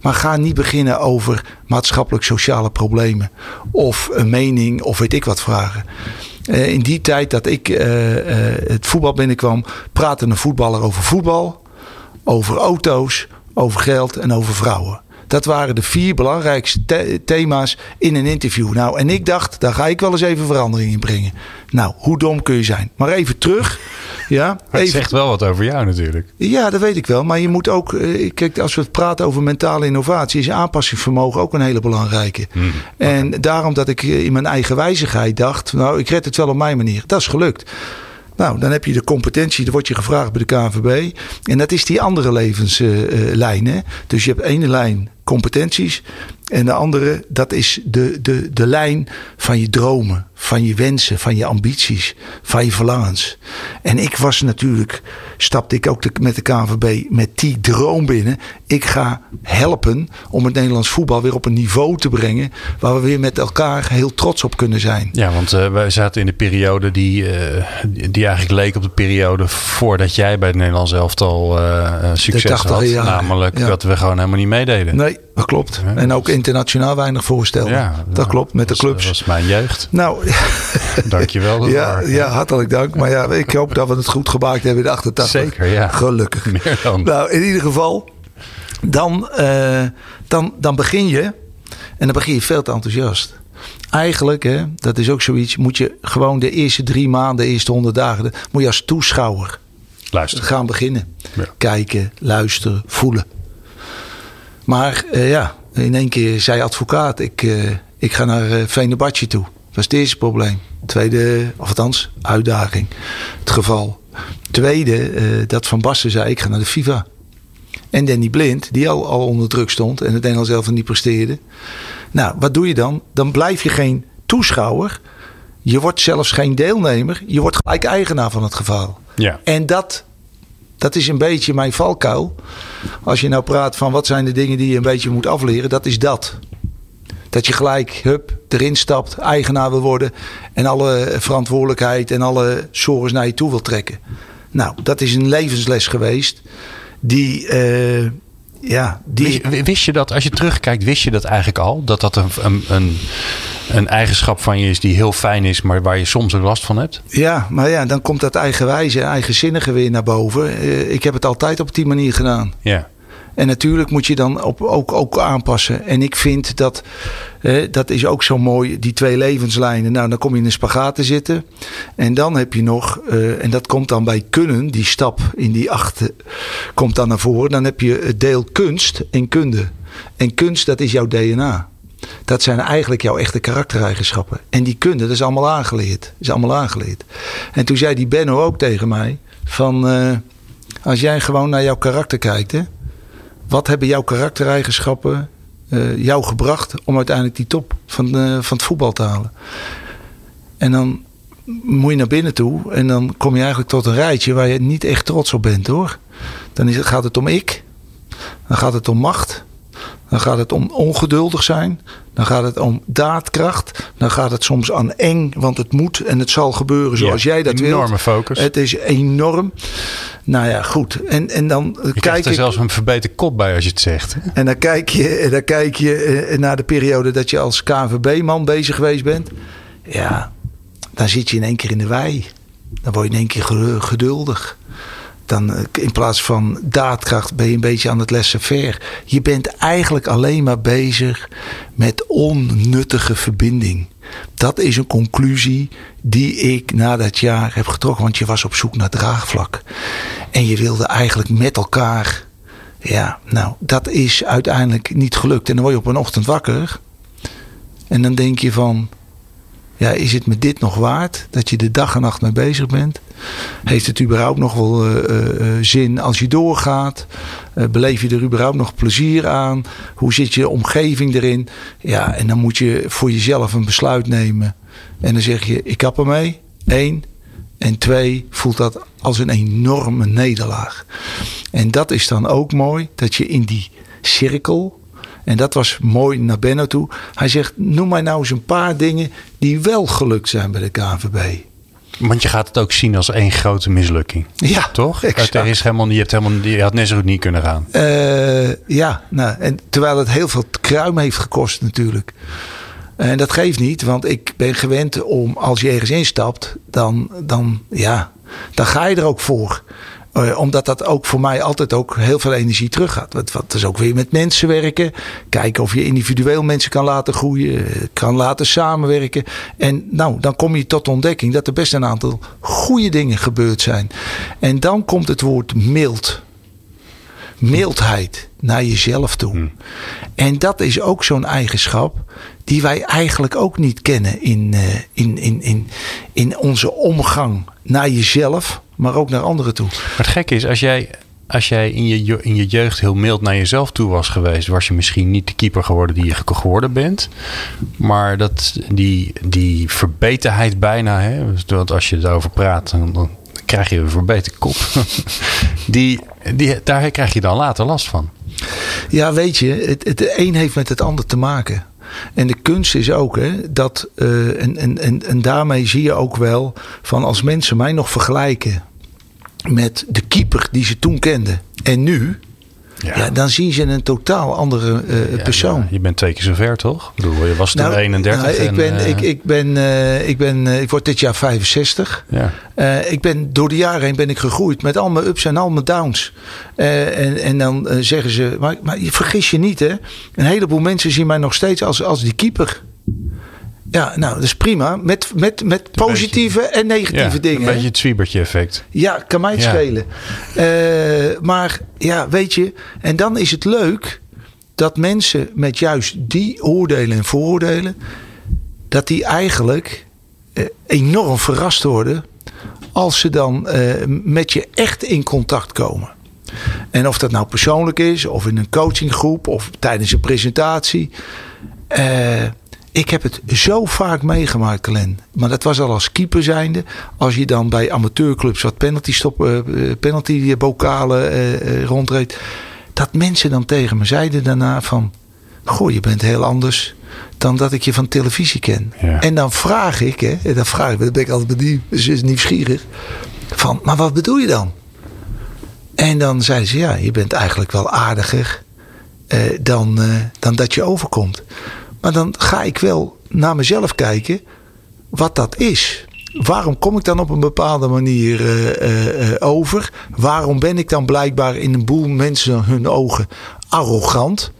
Maar ga niet beginnen over maatschappelijk-sociale problemen. Of een mening of weet ik wat vragen. Eh, in die tijd dat ik eh, eh, het voetbal binnenkwam, praatte een voetballer over voetbal, over auto's, over geld en over vrouwen. Dat waren de vier belangrijkste the- thema's in een interview. Nou, en ik dacht, daar ga ik wel eens even verandering in brengen. Nou, hoe dom kun je zijn? Maar even terug. Ja, het zegt wel wat over jou natuurlijk. ja, dat weet ik wel. Maar je moet ook, eh, kijk, als we het praten over mentale innovatie, is aanpassingsvermogen ook een hele belangrijke. En daarom dat ik eh, in mijn eigen wijzigheid dacht, nou, ik red het wel op mijn manier. Dat is gelukt. Nou, dan heb je de competentie, dan word je gevraagd bij de KNVB. En dat is die andere levenslijn. hè. dus je hebt ene lijn competenties. En de andere, dat is de, de, de lijn van je dromen, van je wensen, van je ambities, van je verlangens. En ik was natuurlijk, stapte ik ook de- met de KNVB met die droom binnen. Ik ga helpen om het Nederlands voetbal weer op een niveau te brengen. waar we weer met elkaar heel trots op kunnen zijn. Ja, want eh, wij zaten in de periode die, eh, die eigenlijk leek op de periode voordat jij bij het Nederlands elftal eh, succes 80e had. jaren, Namelijk ja. dat we gewoon helemaal niet meededen. Nee, dat klopt. En ook internationaal weinig voorstellen. Ja, dat nou, klopt, met de clubs. Dat was mijn jeugd. Nou, Dankjewel. ja, ja, hartelijk dank. Maar ja, ik hoop dat we het goed gemaakt hebben in de 88. Zeker, ja. Gelukkig. Meer dan. Nou, in ieder geval, dan, eh, dan, dan begin je. En dan begin je veel te enthousiast. Eigenlijk, hè, dat is ook zoiets, moet je gewoon de eerste drie maanden, de eerste honderd dagen, moet je als toeschouwer Luister. gaan beginnen. Ja. Kijken, luisteren, voelen. Maar eh, ja, in één keer zei advocaat, ik, eh, ik ga naar uh, Venebadje toe. Dat was het eerste probleem. Tweede, of althans, uitdaging. Het geval. Tweede, dat Van Basten zei, ik ga naar de FIFA. En Danny Blind, die al, al onder druk stond en het Engels zelf niet presteerde. Nou, wat doe je dan? Dan blijf je geen toeschouwer. Je wordt zelfs geen deelnemer. Je wordt gelijk eigenaar van het geval. Ja. En dat, dat is een beetje mijn valkuil. Als je nou praat van wat zijn de dingen die je een beetje moet afleren, dat is dat. Dat je gelijk, hup, erin stapt, eigenaar wil worden. En alle verantwoordelijkheid en alle zorgen naar je toe wil trekken. Nou, dat is een levensles geweest. Die, eh, ja, die. Wist, wist je dat, als je terugkijkt, wist je dat eigenlijk al? Dat dat een, een, een, een eigenschap van je is die heel fijn is, maar waar je soms ook last van hebt? Ja, maar ja, dan komt dat eigenwijze, eigenzinnige weer naar boven. Eh, ik heb het altijd op die manier gedaan. Ja. En natuurlijk moet je dan op, ook, ook aanpassen. En ik vind dat, eh, dat is ook zo mooi, die twee levenslijnen. Nou, dan kom je in een spagaat te zitten. En dan heb je nog, eh, en dat komt dan bij kunnen, die stap in die achter komt dan naar voren. Dan heb je het deel kunst en kunde. En kunst, dat is jouw DNA. Dat zijn eigenlijk jouw echte karaktereigenschappen. En die kunde, dat is allemaal aangeleerd. Is allemaal aangeleerd. En toen zei die Benno ook tegen mij: van eh, als jij gewoon naar jouw karakter kijkt, hè, wat hebben jouw karaktereigenschappen eh, jou gebracht om uiteindelijk die top van, eh, van het voetbal te halen? En dan moet je naar binnen toe en dan kom je eigenlijk tot een rijtje waar je niet echt trots op bent hoor. Dan is het, gaat het om ik, dan gaat het om macht, dan gaat het om ongeduldig zijn. Dan gaat het om daadkracht. Dan gaat het soms aan eng, want het moet en het zal gebeuren zoals Ja, jij dat wilt. enorme focus. Het is enorm. Nou ja, goed. En, en dan Je kijk krijgt er zelfs een verbeterd kop bij als je het zegt. En dan kijk je, dan kijk je eh, naar de periode dat je als KNVB-man bezig geweest bent. Ja, dan zit je in één keer in de wei. Dan word je in één keer ge- geduldig. Dan eh, in plaats van daadkracht ben je een beetje aan het laissez-faire. Je bent eigenlijk alleen maar bezig met onnuttige verbinding. Dat is een conclusie die ik na dat jaar heb getrokken. Want je was op zoek naar draagvlak. En je wilde eigenlijk met elkaar. Ja, nou, dat is uiteindelijk niet gelukt. En dan word je op een ochtend wakker. En dan denk je van. Ja, is het me dit nog waard? Dat je de dag en nacht mee bezig bent? Heeft het überhaupt nog wel uh, uh, zin als je doorgaat? Uh, beleef je er überhaupt nog plezier aan? Hoe zit je omgeving erin? Ja, en dan moet je voor jezelf een besluit nemen. En dan zeg je, ik kap ermee. Eén. En twee, voelt dat als een enorme nederlaag. En dat is dan ook mooi, dat je in die cirkel en dat was mooi naar Benno toe. Hij zegt: Noem mij nou eens een paar dingen die wel gelukt zijn bij de KNVB. Want je gaat het ook zien als één grote mislukking. Ja, toch? Exact. Er is helemaal, je, hebt helemaal, je had net zo goed niet kunnen gaan. Uh, ja, nou, en terwijl het heel veel kruim heeft gekost natuurlijk. En dat geeft niet, want ik ben gewend om als je ergens instapt, dan, dan, ja, dan ga je er ook voor. Uh, omdat dat ook voor mij altijd ook heel veel energie teruggaat. Wat, wat is ook weer met mensen werken. Kijken of je individueel mensen kan laten groeien. Kan laten samenwerken. En nou, dan kom je tot de ontdekking dat er best een aantal goede dingen gebeurd zijn. En dan komt het woord mild. Mildheid naar jezelf toe. Hmm. En dat is ook zo'n eigenschap die wij eigenlijk ook niet kennen in, uh, in, in, in, in onze omgang naar jezelf, maar ook naar anderen toe. Maar het gekke is, als jij, als jij in, je, in je jeugd heel mild naar jezelf toe was geweest, was je misschien niet de keeper geworden die je geworden bent. Maar dat, die, die verbeterheid bijna, hè, want als je erover praat, dan, dan krijg je een verbeterde kop. die, die, daar krijg je dan later last van. Ja, weet je, het, het een heeft met het ander te maken. En de kunst is ook hè, dat, uh, en, en, en, en daarmee zie je ook wel van als mensen mij nog vergelijken met de keeper die ze toen kenden en nu, ja. ja. dan zien ze een totaal andere uh, ja, persoon. Ja. Je bent twee keer zo ver, toch? Ik bedoel, je was toen nou, 31. Nou, ik, en, ben, uh, ik, ik, ben, uh, ik ben, ik word dit jaar 65. Ja. ik ben door de jaren heen ben ik gegroeid met al mijn ups en al mijn downs. en, en dan zeggen ze, maar, maar je vergis je niet, hè? Een heleboel mensen zien mij nog steeds als, als die keeper. Ja, nou, dat is prima. Met, met, met positieve beetje, en negatieve ja, dingen. Een beetje het zwiebertje effect. Ja, kan mij het Ja. schelen. Uh, maar ja, weet je, en dan is het leuk dat mensen met juist die oordelen en vooroordelen, dat die eigenlijk uh, enorm verrast worden als ze dan uh, met je echt in contact komen. En of dat nou persoonlijk is, of in een coachinggroep, of tijdens een presentatie. Ik heb het zo vaak meegemaakt, Glenn. Maar dat was al als keeper zijnde. Als je dan bij amateurclubs wat penalty, stop, uh, penalty bokalen uh, rondreed. Dat mensen dan tegen me zeiden daarna van... Goh, je bent heel anders dan dat ik je van televisie ken. Ja. En dan vraag ik, hè, en dan vraag ik, dan ben ik altijd benieuwd, dus nieuwsgierig. Van, maar wat bedoel je dan? En dan zeiden ze, ja, je bent eigenlijk wel aardiger dan, dan dat je overkomt. Maar dan ga ik wel naar mezelf kijken wat dat is. Waarom kom ik dan op een bepaalde manier uh, over? Waarom ben ik dan blijkbaar in een boel mensen hun ogen arrogant?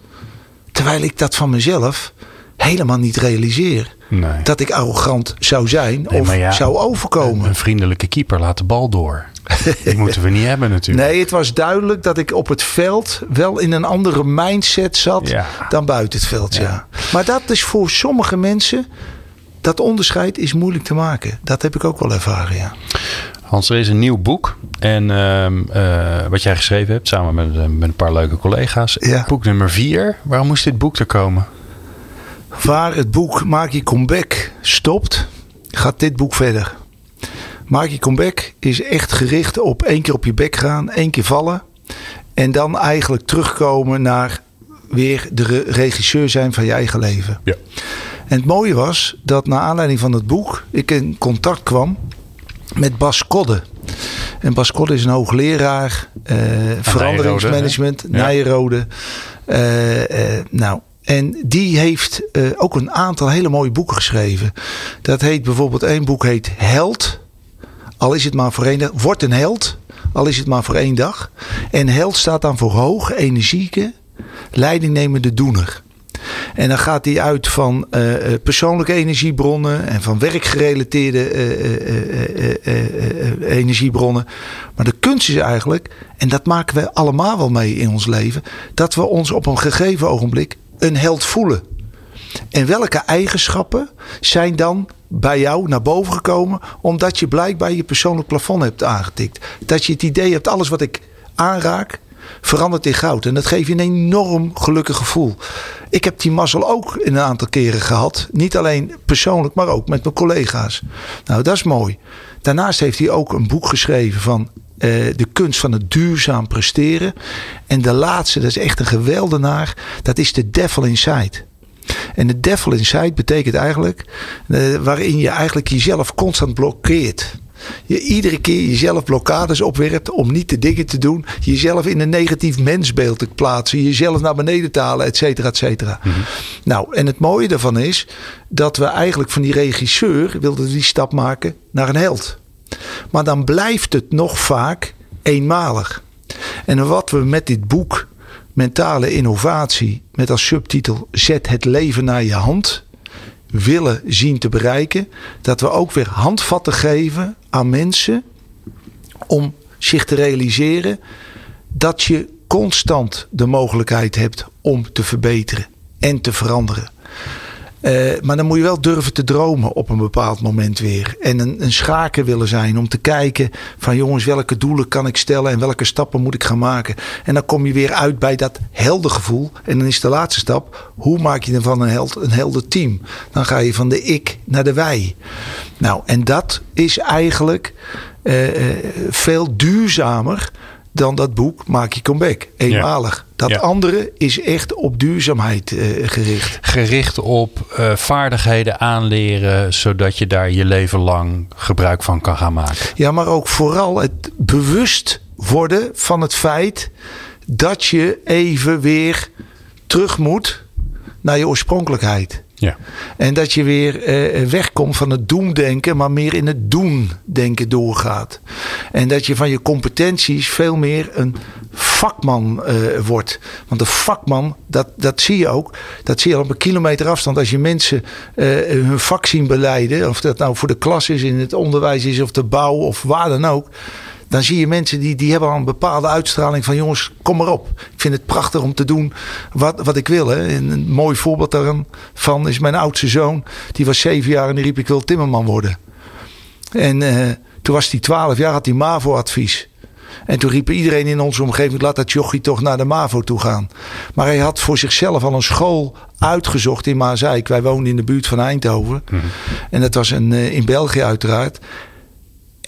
Terwijl ik dat van mezelf helemaal niet realiseer. Nee. Dat ik arrogant zou zijn Nee, of ja, zou overkomen. Een vriendelijke keeper laat de bal door. Die moeten we niet hebben natuurlijk. Nee, het was duidelijk dat ik op het veld wel in een andere mindset zat Ja. dan buiten het veld. Ja. Ja. Maar dat is voor sommige mensen, dat onderscheid is moeilijk te maken. Dat heb ik ook wel ervaren, ja. Hans, er is een nieuw boek. En ehm, eh, wat jij geschreven hebt, samen met, eh, met een paar leuke collega's. Ja. Boek nummer vier. Waarom moest dit boek er komen? Waar het boek Maak je comeback stopt, gaat dit boek verder. Maak je comeback is echt gericht op één keer op je bek gaan, één keer vallen. En dan eigenlijk terugkomen naar weer de re- regisseur zijn van je eigen leven. Ja. En het mooie was dat naar aanleiding van het boek ik in contact kwam met Bas Kodde. En Bas Kodde is een hoogleraar eh, veranderingsmanagement? Ja. Nijrode. Eh, eh, nou, en die heeft eh, ook een aantal hele mooie boeken geschreven. Dat heet bijvoorbeeld één boek heet Held. Al is het maar voor één. dag. Een held. al is het maar voor één dag. En held staat dan voor hoog, energieke, leidingnemende doener. En dan gaat hij uit van uh, persoonlijke energiebronnen en van werkgerelateerde uh, energiebronnen. Maar de kunst is eigenlijk, en dat maken we allemaal wel mee in ons leven, dat we ons op een gegeven ogenblik een held voelen. En welke eigenschappen zijn dan bij jou naar boven gekomen omdat je blijkbaar je persoonlijk plafond hebt aangetikt? Dat je het idee hebt, alles wat ik aanraak, verandert in goud. En dat geeft je een enorm gelukkig gevoel. Ik heb die mazzel ook een aantal keren gehad. Niet alleen persoonlijk, maar ook met mijn collega's. Nou, dat is mooi. Daarnaast heeft hij ook een boek geschreven van eh, de kunst van het duurzaam presteren. En de laatste, dat is echt een geweldenaar. Dat is de Devil Inside. En de devil inside betekent eigenlijk uh, waarin je eigenlijk jezelf constant blokkeert. Je iedere keer jezelf blokkades opwerpt om niet de dingen te doen. Jezelf in een negatief mensbeeld te plaatsen. Jezelf naar beneden te halen, et cetera, et cetera. Mhm. Nou, en het mooie daarvan is dat we eigenlijk van die regisseur wilden die stap maken naar een held. Maar dan blijft het nog vaak eenmalig. En wat we met dit boek mentale innovatie met als subtitel Zet het leven naar je hand willen zien te bereiken, dat we ook weer handvatten geven aan mensen om zich te realiseren dat je constant de mogelijkheid hebt om te verbeteren en te veranderen. Uh, maar dan moet je wel durven te dromen op een bepaald moment weer. En een, een schaker willen zijn om te kijken van jongens, welke doelen kan ik stellen en welke stappen moet ik gaan maken. En dan kom je weer uit bij dat heldengevoel. En dan is de laatste stap, hoe maak je dan van een held een helder team? Dan ga je van de ik naar de wij. Nou, en dat is eigenlijk uh, uh, veel duurzamer dan dat boek Maak je comeback. Eenmalig. Dat andere is echt op duurzaamheid uh, gericht. Gericht op uh, vaardigheden aanleren, zodat je daar je leven lang gebruik van kan gaan maken. Ja, maar ook vooral het bewust worden van het feit dat je even weer terug moet naar je oorspronkelijkheid. Ja. En dat je weer uh, wegkomt van het doemdenken, maar meer in het doen-denken doorgaat. En dat je van je competenties veel meer een vakman uh, wordt. Want de vakman, dat, dat zie je ook. Dat zie je al op een kilometer afstand. Als je mensen hun vak zien beleiden. Of dat nou voor de klas is, in het onderwijs is, of de bouw, of waar dan ook dan zie je mensen die, die hebben al een bepaalde uitstraling van jongens, kom maar op. Ik vind het prachtig om te doen wat, wat ik wil. Hè. En een mooi voorbeeld daarvan is mijn oudste zoon. Die was zeven jaar en die riep ik wil timmerman worden. En uh, toen was hij twaalf jaar, had hij MAVO-advies. En toen riep iedereen in onze omgeving: laat dat jochie toch naar de MAVO toe gaan. Maar hij had voor zichzelf al een school uitgezocht in Maaseik. Wij woonden in de buurt van Eindhoven. Mm -hmm. En dat was een, uh, in België uiteraard.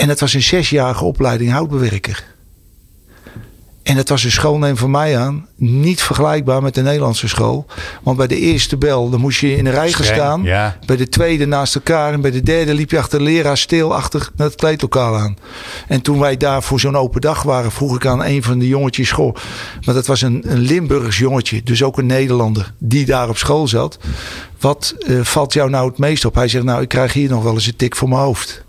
En het was een zesjarige opleiding houtbewerker. En het was een schoolneem van mij aan. Niet vergelijkbaar met de Nederlandse school. Want bij de eerste bel dan moest je in een rij gaan staan. Ja. Bij de tweede naast elkaar. En bij de derde liep je achter de leraar stil achter het kleedlokaal aan. En toen wij daar voor zo'n open dag waren, vroeg ik aan een van de jongetjes. Goh, maar dat was een, een Limburgs jongetje. Dus ook een Nederlander die daar op school zat. Wat uh, valt jou nou het meest op? Hij zegt nou ik krijg hier nog wel eens een tik voor mijn hoofd.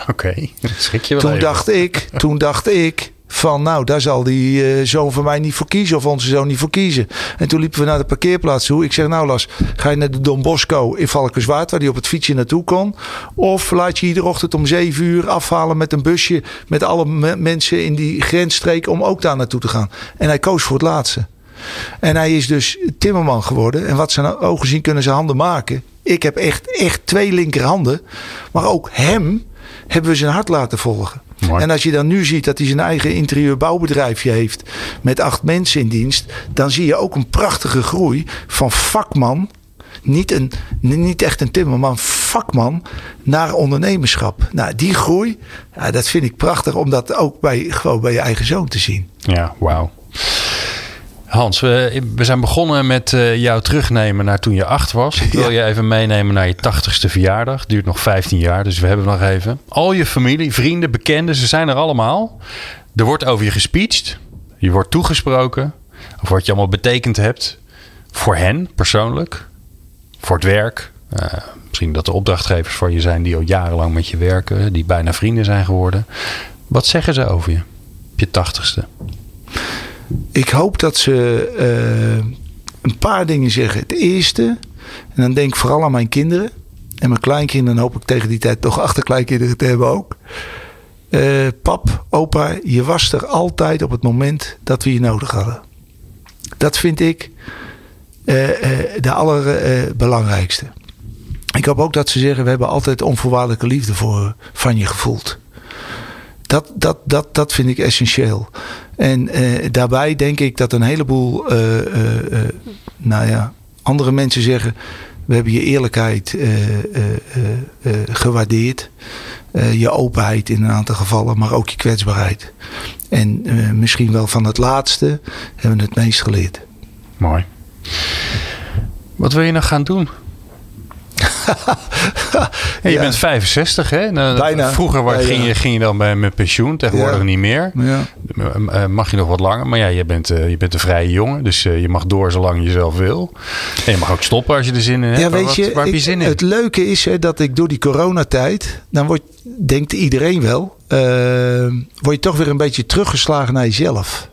Oké, okay. schrik je wel toen even. dacht ik, toen dacht ik van nou, daar zal die uh, zoon van mij niet voor kiezen of onze zoon niet voor kiezen. En toen liepen we naar de parkeerplaats toe. Ik zeg nou Las, ga je naar de Don Bosco in Valkenswaard waar hij op het fietsje naartoe kon? Of laat je iedere ochtend om zeven uur afhalen met een busje met alle me mensen in die grensstreek om ook daar naartoe te gaan. En hij koos voor het laatste. En hij is dus timmerman geworden. En wat zijn ogen zien kunnen zijn handen maken. Ik heb echt, echt twee linkerhanden. Maar ook hem hebben we zijn hart laten volgen. Mooi. En als je dan nu ziet dat hij zijn eigen interieurbouwbedrijfje heeft met acht mensen in dienst, dan zie je ook een prachtige groei van vakman. Niet, een, niet echt een timmerman, vakman naar ondernemerschap. Nou, die groei, ja, dat vind ik prachtig om dat ook bij, gewoon bij je eigen zoon te zien. Ja, wauw. Hans, we, we, zijn begonnen met uh, jou terugnemen naar toen je acht was. Ik wil ja. je even meenemen naar je tachtigste verjaardag. Duurt nog 15 jaar, dus we hebben nog even. Al je familie, vrienden, bekenden, ze zijn er allemaal. Er wordt over je gespeecht. Je wordt toegesproken. Of wat je allemaal betekend hebt. Voor hen persoonlijk. Voor het werk. Uh, misschien dat er opdrachtgevers voor je zijn die al jarenlang met je werken. Die bijna vrienden zijn geworden. Wat zeggen ze over je? op je tachtigste? Ik hoop dat ze uh, een paar dingen zeggen. Het eerste, en dan denk ik vooral aan mijn kinderen. En mijn kleinkinderen hoop ik tegen die tijd toch achterkleinkinderen te hebben ook. Uh, pap, opa, je was er altijd op het moment dat we je nodig hadden. Dat vind ik uh, de allerbelangrijkste. ik hoop ook dat ze zeggen: we hebben altijd onvoorwaardelijke liefde voor, van je gevoeld. Dat, dat, dat, dat vind ik essentieel. En daarbij denk ik dat een heleboel nou ja, andere mensen zeggen: we hebben je eerlijkheid gewaardeerd. je openheid in een aantal gevallen, maar ook je kwetsbaarheid. En misschien wel van het laatste hebben we het meest geleerd. Mooi. Wat wil je nog gaan doen? je bent 65, hè? Nou, Bijna. Vroeger ging, Je, ging je dan bij, met pensioen, tegenwoordig niet meer. Eh, mag je nog wat langer, maar ja, je bent, uh, je bent een vrije jongen, dus uh, je mag door zolang je zelf wil. En je mag ook stoppen als je er zin in hebt. Ja, weet wat, je, waar heb je zin in? Het leuke is hè, dat ik door die coronatijd, dan wordt, denkt iedereen wel, word je toch weer een beetje teruggeslagen naar jezelf.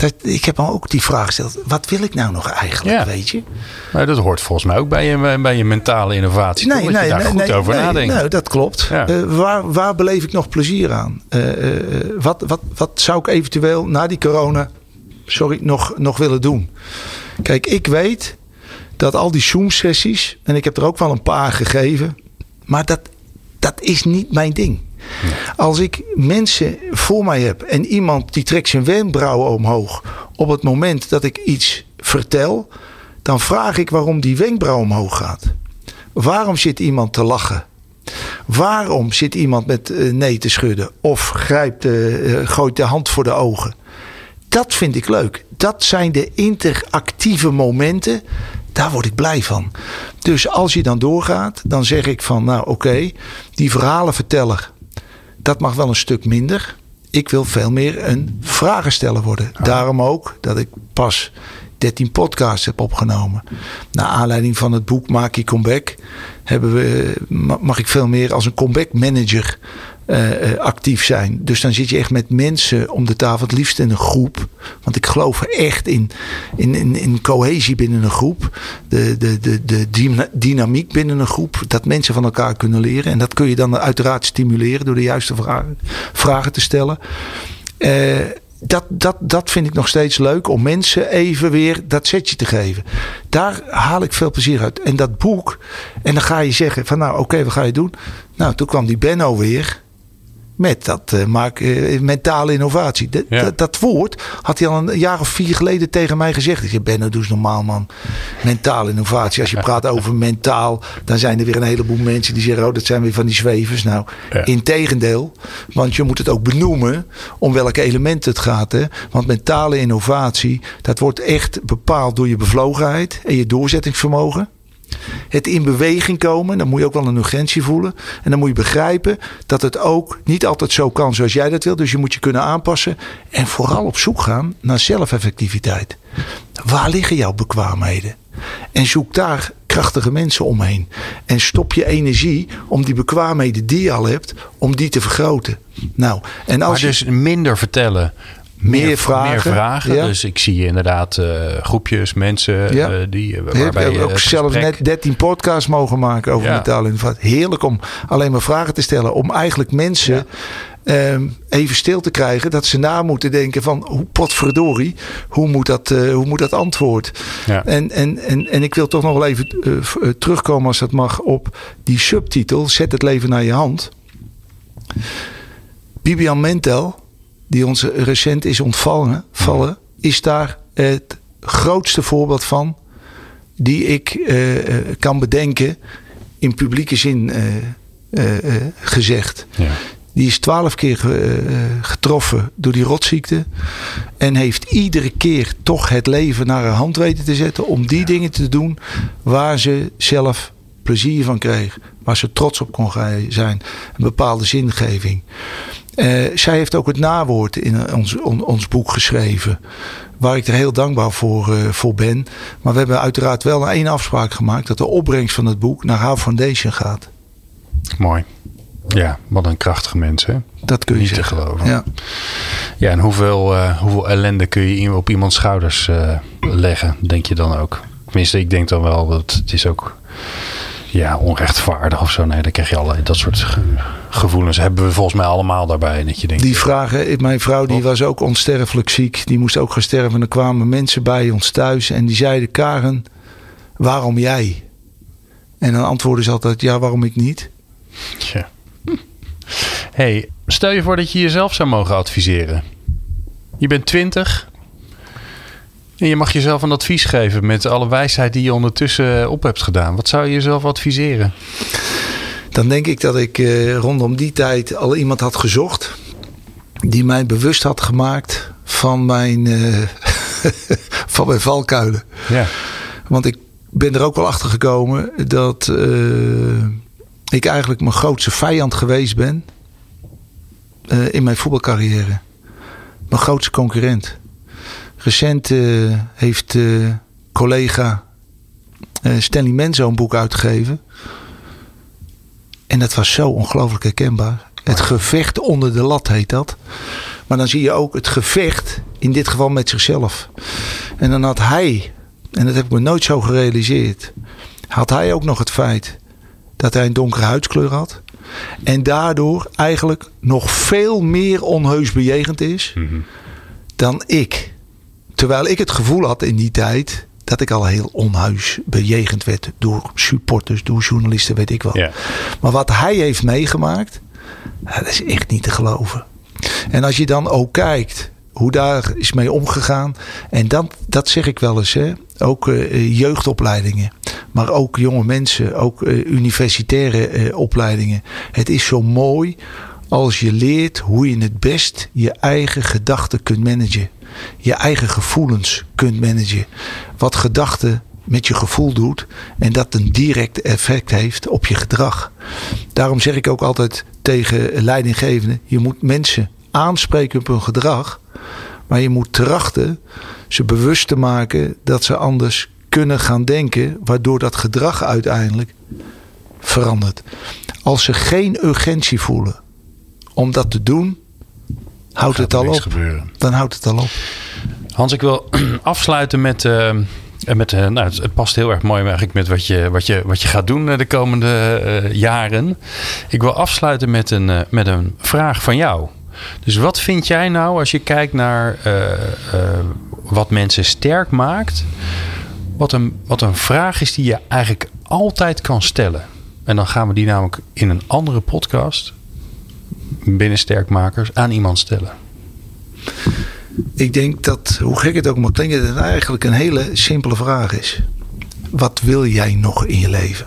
Dat, ik heb al ook die vraag gesteld. Wat wil ik nou nog eigenlijk, weet je? Maar dat hoort volgens mij ook bij je, bij je mentale innovatie. Nee, nee, je daar nee, goed nee, over nee, Nou, dat klopt. Ja. Uh, waar, waar beleef ik nog plezier aan? Uh, uh, wat, wat, wat zou ik eventueel na die corona sorry, nog, nog willen doen? Kijk, ik weet dat al die Zoom-sessies... en ik heb er ook wel een paar gegeven... maar dat, dat is niet mijn ding. Als ik mensen voor mij heb en iemand die trekt zijn wenkbrauwen omhoog op het moment dat ik iets vertel, dan vraag ik waarom die wenkbrauw omhoog gaat. Waarom zit iemand te lachen? Waarom zit iemand met uh, nee te schudden of grijpt, uh, gooit de hand voor de ogen? Dat vind ik leuk. Dat zijn de interactieve momenten. Daar word ik blij van. Dus als je dan doorgaat, dan zeg ik van nou oké, die verhalenverteller dat mag wel een stuk minder. Ik wil veel meer een vragensteller worden. Ah. Daarom ook dat ik pas 13 podcasts heb opgenomen. Naar aanleiding van het boek Maak je comeback hebben we, mag ik veel meer als een comeback manager uh, actief zijn. Dus dan zit je echt met mensen om de tafel, het liefst in een groep. Want ik geloof echt in, in, in, in cohesie binnen een groep. De, de, de, de dynamiek binnen een groep. Dat mensen van elkaar kunnen leren. En dat kun je dan uiteraard stimuleren door de juiste vragen, vragen te stellen. Uh, dat, dat, dat vind ik nog steeds leuk om mensen even weer dat setje te geven. Daar haal ik veel plezier uit. En dat boek, en dan ga je zeggen van nou oké, wat ga je doen? Nou, toen kwam die Benno weer met dat uh, maak, uh, mentale innovatie. Dat woord had hij al een jaar of vier geleden tegen mij gezegd. Ik zei, Benno, doe eens normaal man. Mentale innovatie. Als je praat over mentaal, dan zijn er weer een heleboel mensen die zeggen, oh, dat zijn weer van die zwevers. Nou, ja. integendeel. Want je moet het ook benoemen om welke elementen het gaat. Hè? Want mentale innovatie, dat wordt echt bepaald door je bevlogenheid en je doorzettingsvermogen. Het in beweging komen, dan moet je ook wel een urgentie voelen. En dan moet je begrijpen dat het ook niet altijd zo kan zoals jij dat wil. Dus je moet je kunnen aanpassen. En vooral op zoek gaan naar zelfeffectiviteit. Waar liggen jouw bekwaamheden? En zoek daar krachtige mensen omheen. En stop je energie om die bekwaamheden die je al hebt, om die te vergroten. Nou, en als maar dus minder vertellen meer, vragen. Meer vragen. Dus ik zie inderdaad uh, groepjes, mensen ja. uh, die. Uh, waarbij je ook zelfs net 13 podcasts mogen maken over ja. metaal. Heerlijk om alleen maar vragen te stellen. Om eigenlijk mensen um, even stil te krijgen. Dat ze na moeten denken van hoe potverdorie. Hoe moet dat, hoe moet dat antwoord? En, en, en, en ik wil toch nog wel even terugkomen als dat mag op die subtitel. Zet het leven naar je hand. Bibian Mentel die ons recent is ontvallen, vallen, is daar het grootste voorbeeld van die ik uh, kan bedenken in publieke zin uh, gezegd. Ja. Die is twaalf keer getroffen door die rotziekte. En heeft iedere keer toch het leven naar haar hand weten te zetten. Om die dingen te doen waar ze zelf plezier van kreeg. Waar ze trots op kon zijn. Een bepaalde zingeving. Uh, zij heeft ook het nawoord in ons, on, ons boek geschreven. Waar ik er heel dankbaar voor, uh, voor ben. Maar we hebben uiteraard wel één afspraak gemaakt. Dat de opbrengst van het boek naar haar foundation gaat. Mooi. Ja, wat een krachtige mens hè. Dat kun je Niet zeggen. te geloven. Ja. Ja, en hoeveel, uh, hoeveel ellende kun je op iemands schouders leggen, denk je dan ook? Tenminste, ik denk dan wel dat het is ook ja, onrechtvaardig of zo. Nee, dan krijg je allerlei dat soort gevoelens. Hebben we volgens mij allemaal daarbij. Dat je denkt, die vragen, mijn vrouw die was ook onsterfelijk ziek. Die moest ook gaan sterven. En er kwamen mensen bij ons thuis en die zeiden: Karen, waarom jij? En dan antwoordde ze altijd: ja, waarom ik niet? Ja. Hey, stel je voor dat je jezelf zou mogen adviseren. Je bent twintig. En je mag jezelf een advies geven met alle wijsheid die je ondertussen op hebt gedaan. Wat zou je jezelf adviseren? Dan denk ik dat ik eh, rondom die tijd al iemand had gezocht. Die mij bewust had gemaakt van mijn, uh, van mijn valkuilen. Ja. Want ik ben er ook wel achter gekomen dat ik eigenlijk mijn grootste vijand geweest ben in mijn voetbalcarrière. Mijn grootste concurrent. Recent uh, heeft collega Stanley Menzo een boek uitgegeven. En dat was zo ongelooflijk herkenbaar. Het gevecht onder de lat heet dat. Maar dan zie je ook het gevecht, in dit geval met zichzelf. En dan had hij en dat heb ik me nooit zo gerealiseerd, had hij ook nog het feit dat hij een donkere huidskleur had. En daardoor eigenlijk nog veel meer onheus bejegend is mhm. dan ik. Terwijl ik het gevoel had in die tijd dat ik al heel onhuis bejegend werd door supporters, door journalisten, weet ik wat. Maar wat hij heeft meegemaakt, dat is echt niet te geloven. En als je dan ook kijkt hoe daar is mee omgegaan. En dan, dat zeg ik wel eens, hè? ook uh, jeugdopleidingen. Maar ook jonge mensen, ook uh, universitaire uh, opleidingen. Het is zo mooi als je leert hoe je het best je eigen gedachten kunt managen. Je eigen gevoelens kunt managen. Wat gedachten met je gevoel doet en dat een direct effect heeft op je gedrag. Daarom zeg ik ook altijd tegen leidinggevenden: je moet mensen aanspreken op hun gedrag, maar je moet trachten ze bewust te maken dat ze anders kunnen gaan denken, waardoor dat gedrag uiteindelijk verandert. Als ze geen urgentie voelen om dat te doen, houdt het al op. Gebeuren. Dan houdt het al op. Hans, ik wil afsluiten met. Uh, met, uh, nou, het, past heel erg mooi eigenlijk met wat je, wat je, wat je gaat doen de komende uh, jaren. Ik wil afsluiten met een, met een vraag van jou. Dus wat vind jij nou als je kijkt naar uh, uh, wat mensen sterk maakt? Wat een, wat een vraag is die je eigenlijk altijd kan stellen. En dan gaan we die namelijk in een andere podcast binnen sterkmakers aan iemand stellen. Ik denk dat, hoe gek het ook mag klinken, dat het eigenlijk een hele simpele vraag is. Wat wil jij nog in je leven?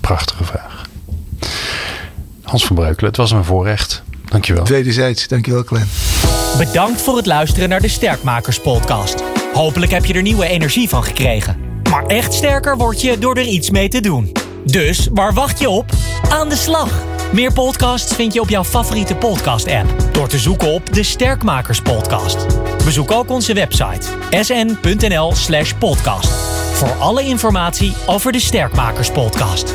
Prachtige vraag. Hans van Breukelen, het was een voorrecht. Dankjewel. Wederzijds, dankjewel Clem. Bedankt voor het luisteren naar de Sterkmakers podcast. Hopelijk heb je er nieuwe energie van gekregen. Maar echt sterker word je door er iets mee te doen. Dus waar wacht je op? Aan de slag! Meer podcasts vind je op jouw favoriete podcast-app door te zoeken op de Sterkmakers Podcast. Bezoek ook onze website sn.nl/podcast voor alle informatie over de Sterkmakers Podcast.